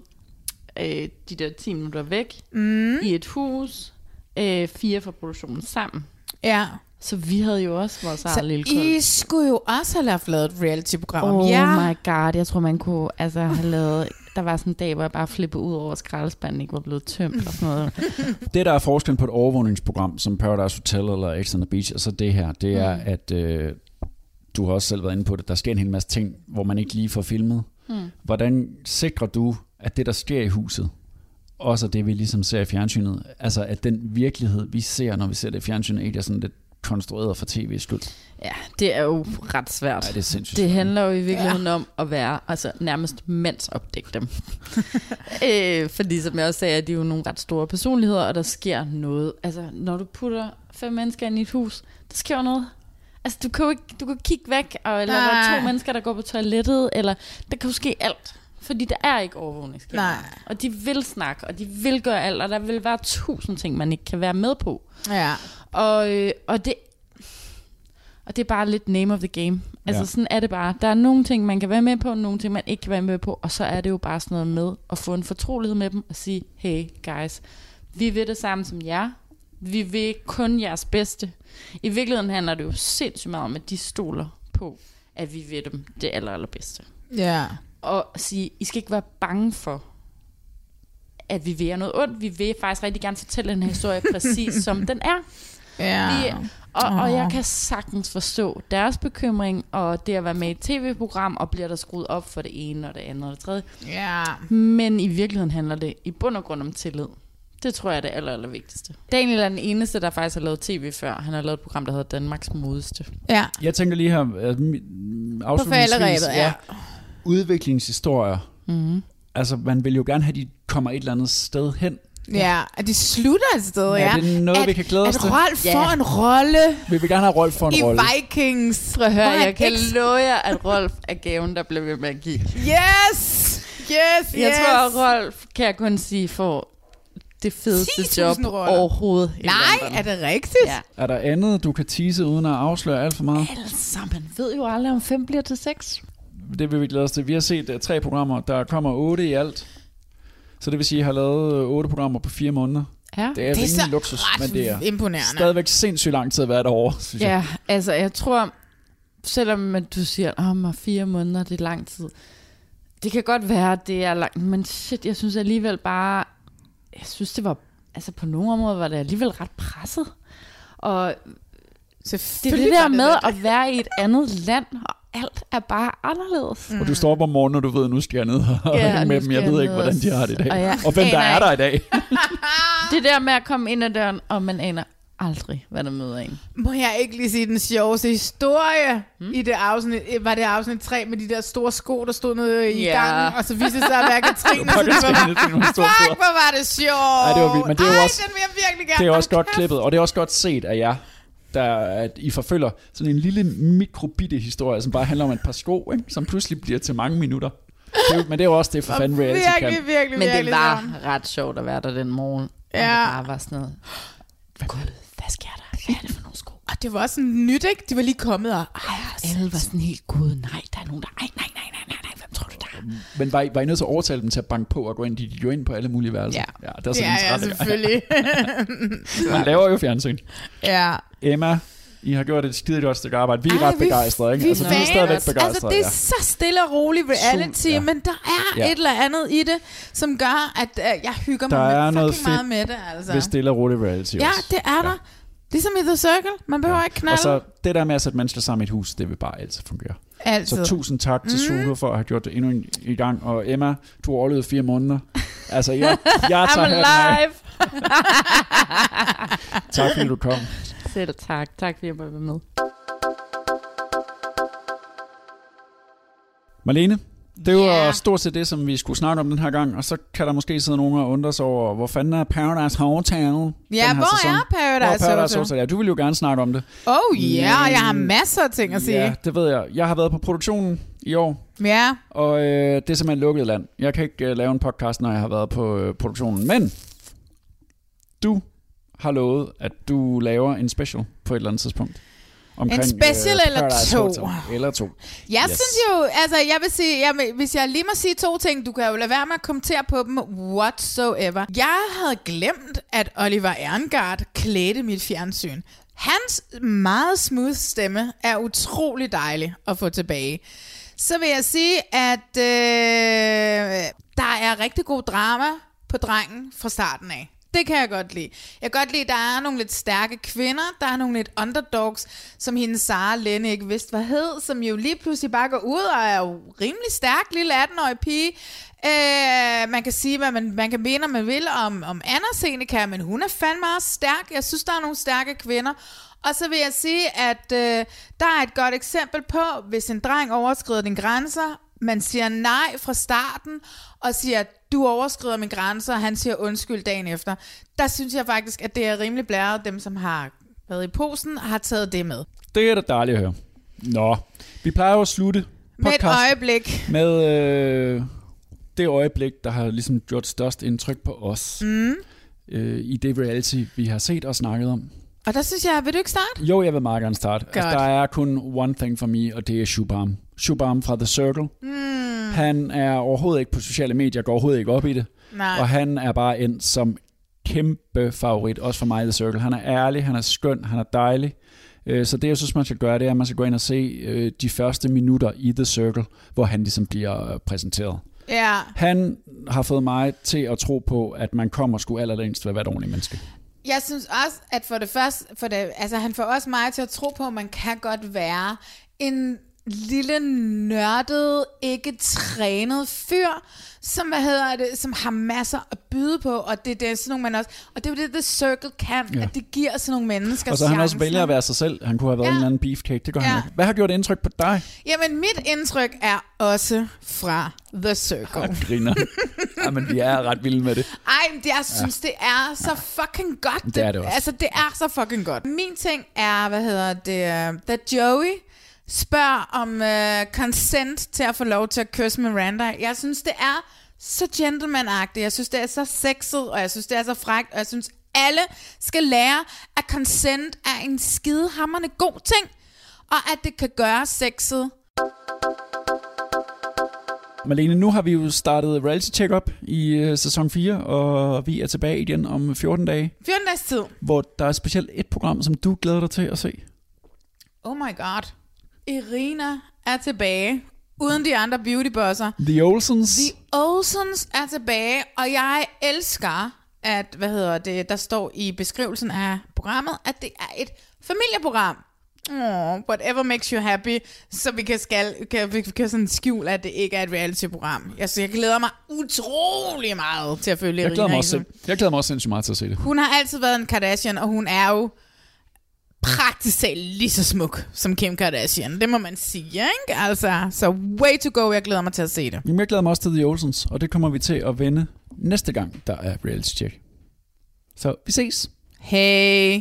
øh, de der 10 minutter væk mm. i et hus, øh, fire fra produktionen sammen. Ja. Så vi havde jo også vores Så eget lille I kult. skulle jo også have lavet et reality-program om Oh jer. my god, jeg tror, man kunne altså, have lavet... Der var sådan en dag, hvor jeg bare flippede ud over, at skraldespanden ikke var blevet tømt og sådan noget. Det, der er forskellen på et overvågningsprogram som Paradise Hotel eller X on the Beach, og så det her, det er, Mm. at øh, du har også selv været inde på det, der sker en hel masse ting, hvor man ikke lige får filmet. Mm. Hvordan sikrer du, at det, der sker i huset, også det, vi ligesom ser i fjernsynet, altså at den virkelighed, vi ser, når vi ser det i fjernsynet, ikke er sådan lidt konstrueret for tv slut. Ja, det er jo ret svært. Ja, det er sindssygt Det handler jo i virkeligheden ja. om at være altså, nærmest mandsopdække dem. øh, fordi som jeg også sagde, at de er jo nogle ret store personligheder, og der sker noget. Altså, når du putter fem mennesker ind i et hus, der sker jo noget. Altså, du kan jo ikke, du kan kigge væk, og, eller der er to mennesker, der går på toilettet, eller der kan jo ske alt. Fordi der er ikke overvågningskamera. Nej. Og de vil snakke, og de vil gøre alt, og der vil være tusind ting, man ikke kan være med på. Ja. Og, øh, og det og det er bare lidt name of the game. Altså Ja. sådan er det bare. Der er nogle ting, man kan være med på, nogle ting, man ikke kan være med på, og så er det jo bare sådan noget med at få en fortrolighed med dem og sige, hey guys, vi vil det samme som jer. Vi vil kun jeres bedste. I virkeligheden handler det jo sindssygt meget om, at de stoler på, at vi vil dem det aller, allerbedste. Ja. Og sige, I skal ikke være bange for, at vi vil jer noget ondt. Vi vil faktisk rigtig gerne fortælle den her historie præcis, som den er. Ja. Vi, og, og jeg kan sagtens forstå deres bekymring, og det at være med i et tv-program, og bliver der skruet op for det ene, og det andet, og det tredje. Ja. Men i virkeligheden handler det i bund og grund om tillid. Det tror jeg er det aller, aller vigtigste. Daniel er den eneste, der faktisk har lavet tv før. Han har lavet et program, der hedder Danmarks Modeste. Ja. Jeg tænker lige her, afslutningsvis, ja. Udviklingshistorier. Mm-hmm. Altså, man vil jo gerne have, at de kommer et eller andet sted hen. Ja, at de slutter et sted, Er ja. det noget, at, vi kan glæde os at til? Rolf Ja. får en rolle Vi vil gerne have Rolf for en i rolle. Vikings. Prøv at høre, jeg kan love jer, at Rolf er gaven, der bliver ved med at give. Yes! Yes, Jeg yes. tror, at Rolf, kan jeg kun sige, får det fedeste 10.000 job roller. overhovedet. i Nej, London. er det rigtigt? Ja. Er der andet, du kan tease uden at afsløre alt for meget? Altså, man ved jo aldrig, om fem bliver til seks. Det vil vi glæde os til. Vi har set uh, tre programmer. Der kommer otte i alt. Så det vil sige, at I har lavet øh, otte programmer på fire måneder. Ja. Det er, Det er ingen så luksus, ret men det er imponerende. stadigvæk sindssygt lang tid at være derovre, synes jeg. Ja, altså jeg tror, selvom at du siger, om oh, fire måneder, det er lang tid. Det kan godt være, at det er langt, men shit, jeg synes alligevel bare, jeg synes det var, altså på nogle områder var det alligevel ret presset. Og det er Selvfølgelig det der med det. at være i et andet land, og alt er bare anderledes. Og du står op om morgenen, og du ved, at nu skal jeg ned og Ja, hænge med dem. Jeg jeg ved ikke, hvordan de har det i dag. og jeg Og hvem der er der i dag. Det der med at komme ind ad døren, og man aner aldrig, hvad der møder en. Må jeg ikke lige sige den sjoveste historie hmm? i det afsnit, øh, var det afsnit 3 med de der store sko, der stod nede i Ja. gangen, og så viste det sig at være Katrine. Det var så det Fuck, hvor var det sjovt. Ej, det var vildt, men det er jo Ej, også- den vil jeg virkelig gerne. Det er også godt klippet, og det er også godt set af jer, der, at I forfølger sådan en lille mikrobitte historie, som bare handler om et par sko, ikke? som pludselig bliver til mange minutter. Det er, jo- men det er jo også det, for fanden reality Virkelig, kan. virkelig, Men det virkelig var sjovt. ret sjovt at være der den morgen. Ja. Og det bare var sådan noget. Gud, hvad sker der? Hvad er det for nogle sko? Og det var også sådan nyt, ikke? De var lige kommet og... Ej, Alle var sådan helt, gud, nej, der er nogen, der... Ej, nej, nej, nej, nej, nej, hvem tror du der er? Men var I, var I nødt til at overtale dem til at banke på og gå ind? De gik jo ind på alle mulige værelser. Ja. ja det er det sådan er en træt- selvfølgelig. Man laver jo fjernsyn. ja. Emma, I har gjort et skide godt stykke arbejde. Vi er Ej, ret begejstrede, ikke? Vi, altså, vi er stadigvæk begejstrede. Altså, det er ja. så stille og roligt reality, Super, ja. men der er Ja. et eller andet i det, som gør, at uh, jeg hygger Der mig er noget fucking meget fedt med det. Altså. ved stille og roligt reality Ja, også. det er der. Ligesom i The Circle. Man behøver ikke knalde. Og så det der med at sætte mennesker sammen i et hus, det vil bare altid fungere. Altid. Så tusind tak til Mhm. Zulu for at have gjort det endnu en i gang. Og Emma, du har overlevet fire måneder. Altså, jeg, jeg tager I'm alive! Tak fordi du kom. Selv tak. Tak fordi jeg måtte være med. Marlene, det var Ja. stort set det, som vi skulle snakke om den her gang. Og så kan der måske sidde nogen og undre sig over, hvor fanden er Paradise Hotel Ja, hvor sæson? er Paradise hvor er Paradise Hotel? Ja, du vil jo gerne snakke om det. Oh ja, Men- jeg har masser af ting at sige. Ja, det ved jeg. Jeg har været på produktionen i år, Ja. og øh, det er simpelthen lukket land. Jeg kan ikke øh, lave en podcast, når jeg har været på øh, produktionen. Men du har lovet, at du laver en special på et eller andet tidspunkt. Omkring, En special eller Paradise to? Hotel. Eller to. Jeg Yes. synes jo, altså jeg vil sige, jeg, hvis jeg lige må sige to ting, du kan jo lade være med at kommentere på dem whatsoever. Jeg havde glemt, at Oliver Erngard klædte mit fjernsyn. Hans meget smooth stemme er utrolig dejlig at få tilbage. Så vil jeg sige, at øh, der er rigtig god drama på drengen fra starten af. Det kan jeg godt lide. Jeg kan godt lide, at der er nogle lidt stærke kvinder, der er nogle lidt underdogs, som hende Sara Lenne ikke vidste, hvad hed, som jo lige pludselig bare går ud og er jo rimelig stærk, lille 18-årig pige. Øh, man kan sige, hvad man, man kan mene, man vil om, om Anna Seneca, men hun er fandme også stærk. Jeg synes, der er nogle stærke kvinder. Og så vil jeg sige, at øh, der er et godt eksempel på, hvis en dreng overskrider dine grænser, man siger nej fra starten, og siger, du overskrider mine grænser, og han siger undskyld dagen efter. Der synes jeg faktisk, at det er rimelig blæret, dem som har været i posen, har taget det med. Det er da dejligt at høre. Nå, vi plejer jo at slutte Med et øjeblik. med øh, det øjeblik, der har ligesom gjort størst indtryk på os. Mm. Øh, I det reality, vi har set og snakket om. Og der synes jeg, vil du ikke starte? Jo, jeg vil meget gerne starte. Altså, Godt. der er kun one thing for me, og det er Shubham. Shubham fra The Circle. Mm. Han er overhovedet ikke på sociale medier, går overhovedet ikke op i det. Nej. Og han er bare endt som kæmpe favorit, også for mig i The Circle. Han er ærlig, han er skøn, han er dejlig. Øh, Så det, jeg synes, man skal gøre, det er, at man skal gå ind og se øh, de første minutter i The Circle, hvor han ligesom bliver præsenteret. Ja. Han har fået mig til at tro på, at man kommer sgu allerlængst ved at være et ordentligt menneske. Jeg synes også, at for det første, for det, altså han får også mig til at tro på, at man kan godt være en lille nørdet, ikke trænet fyr, som, hvad hedder det, som har masser at byde på, og det, det er sådan nogle, man også, og det er jo det, The Circle kan, Ja. at det giver sådan nogle mennesker Og så han også vælger at være sig selv. Han kunne have været Ja. en eller anden beefcake, det gør Ja. han ikke. Hvad har gjort indtryk på dig? Jamen, mit indtryk er også fra The Circle. Griner. Jamen, vi er ret vilde med det. Ej, det, jeg synes, ja. det er så fucking godt. Det er det også. Altså, det er så fucking godt. Min ting er, hvad hedder det, uh, da Joey spørger om uh, consent til at få lov til at kysse Miranda. Jeg synes, det er så gentleman-agtigt. Jeg synes, det er så sexet, og jeg synes, det er så frækt, og jeg synes, alle skal lære, at consent er en skidehammerende god ting, og at det kan gøre sexet Malene, nu har vi jo startet Reality Check-up i uh, sæson 4, og vi er tilbage igen om 14 dage, 14 dages tid. hvor der er specielt et program, som du glæder dig til at se. Oh my god. Irina er tilbage, uden de andre beautybosser. The Olsens. The Olsens er tilbage, og jeg elsker, at, hvad hedder det, der står i beskrivelsen af programmet, at det er et familieprogram. Oh, whatever makes you happy, så vi kan, skal, kan, vi kan sådan skjule, at det ikke er et reality-program. Jeg, så jeg glæder mig utrolig meget til at følge Jeg glæder, Irina mig også, jeg glæder mig også sindssygt meget til at se det. Hun har altid været en Kardashian, og hun er jo praktisk talt lige så smuk som Kim Kardashian. Det må man sige, ikke? Altså, så way to go. Jeg glæder mig til at se det. Jamen, jeg glæder mig også til The Olsens, og det kommer vi til at vende næste gang, der er reality check. Så vi ses. Hey.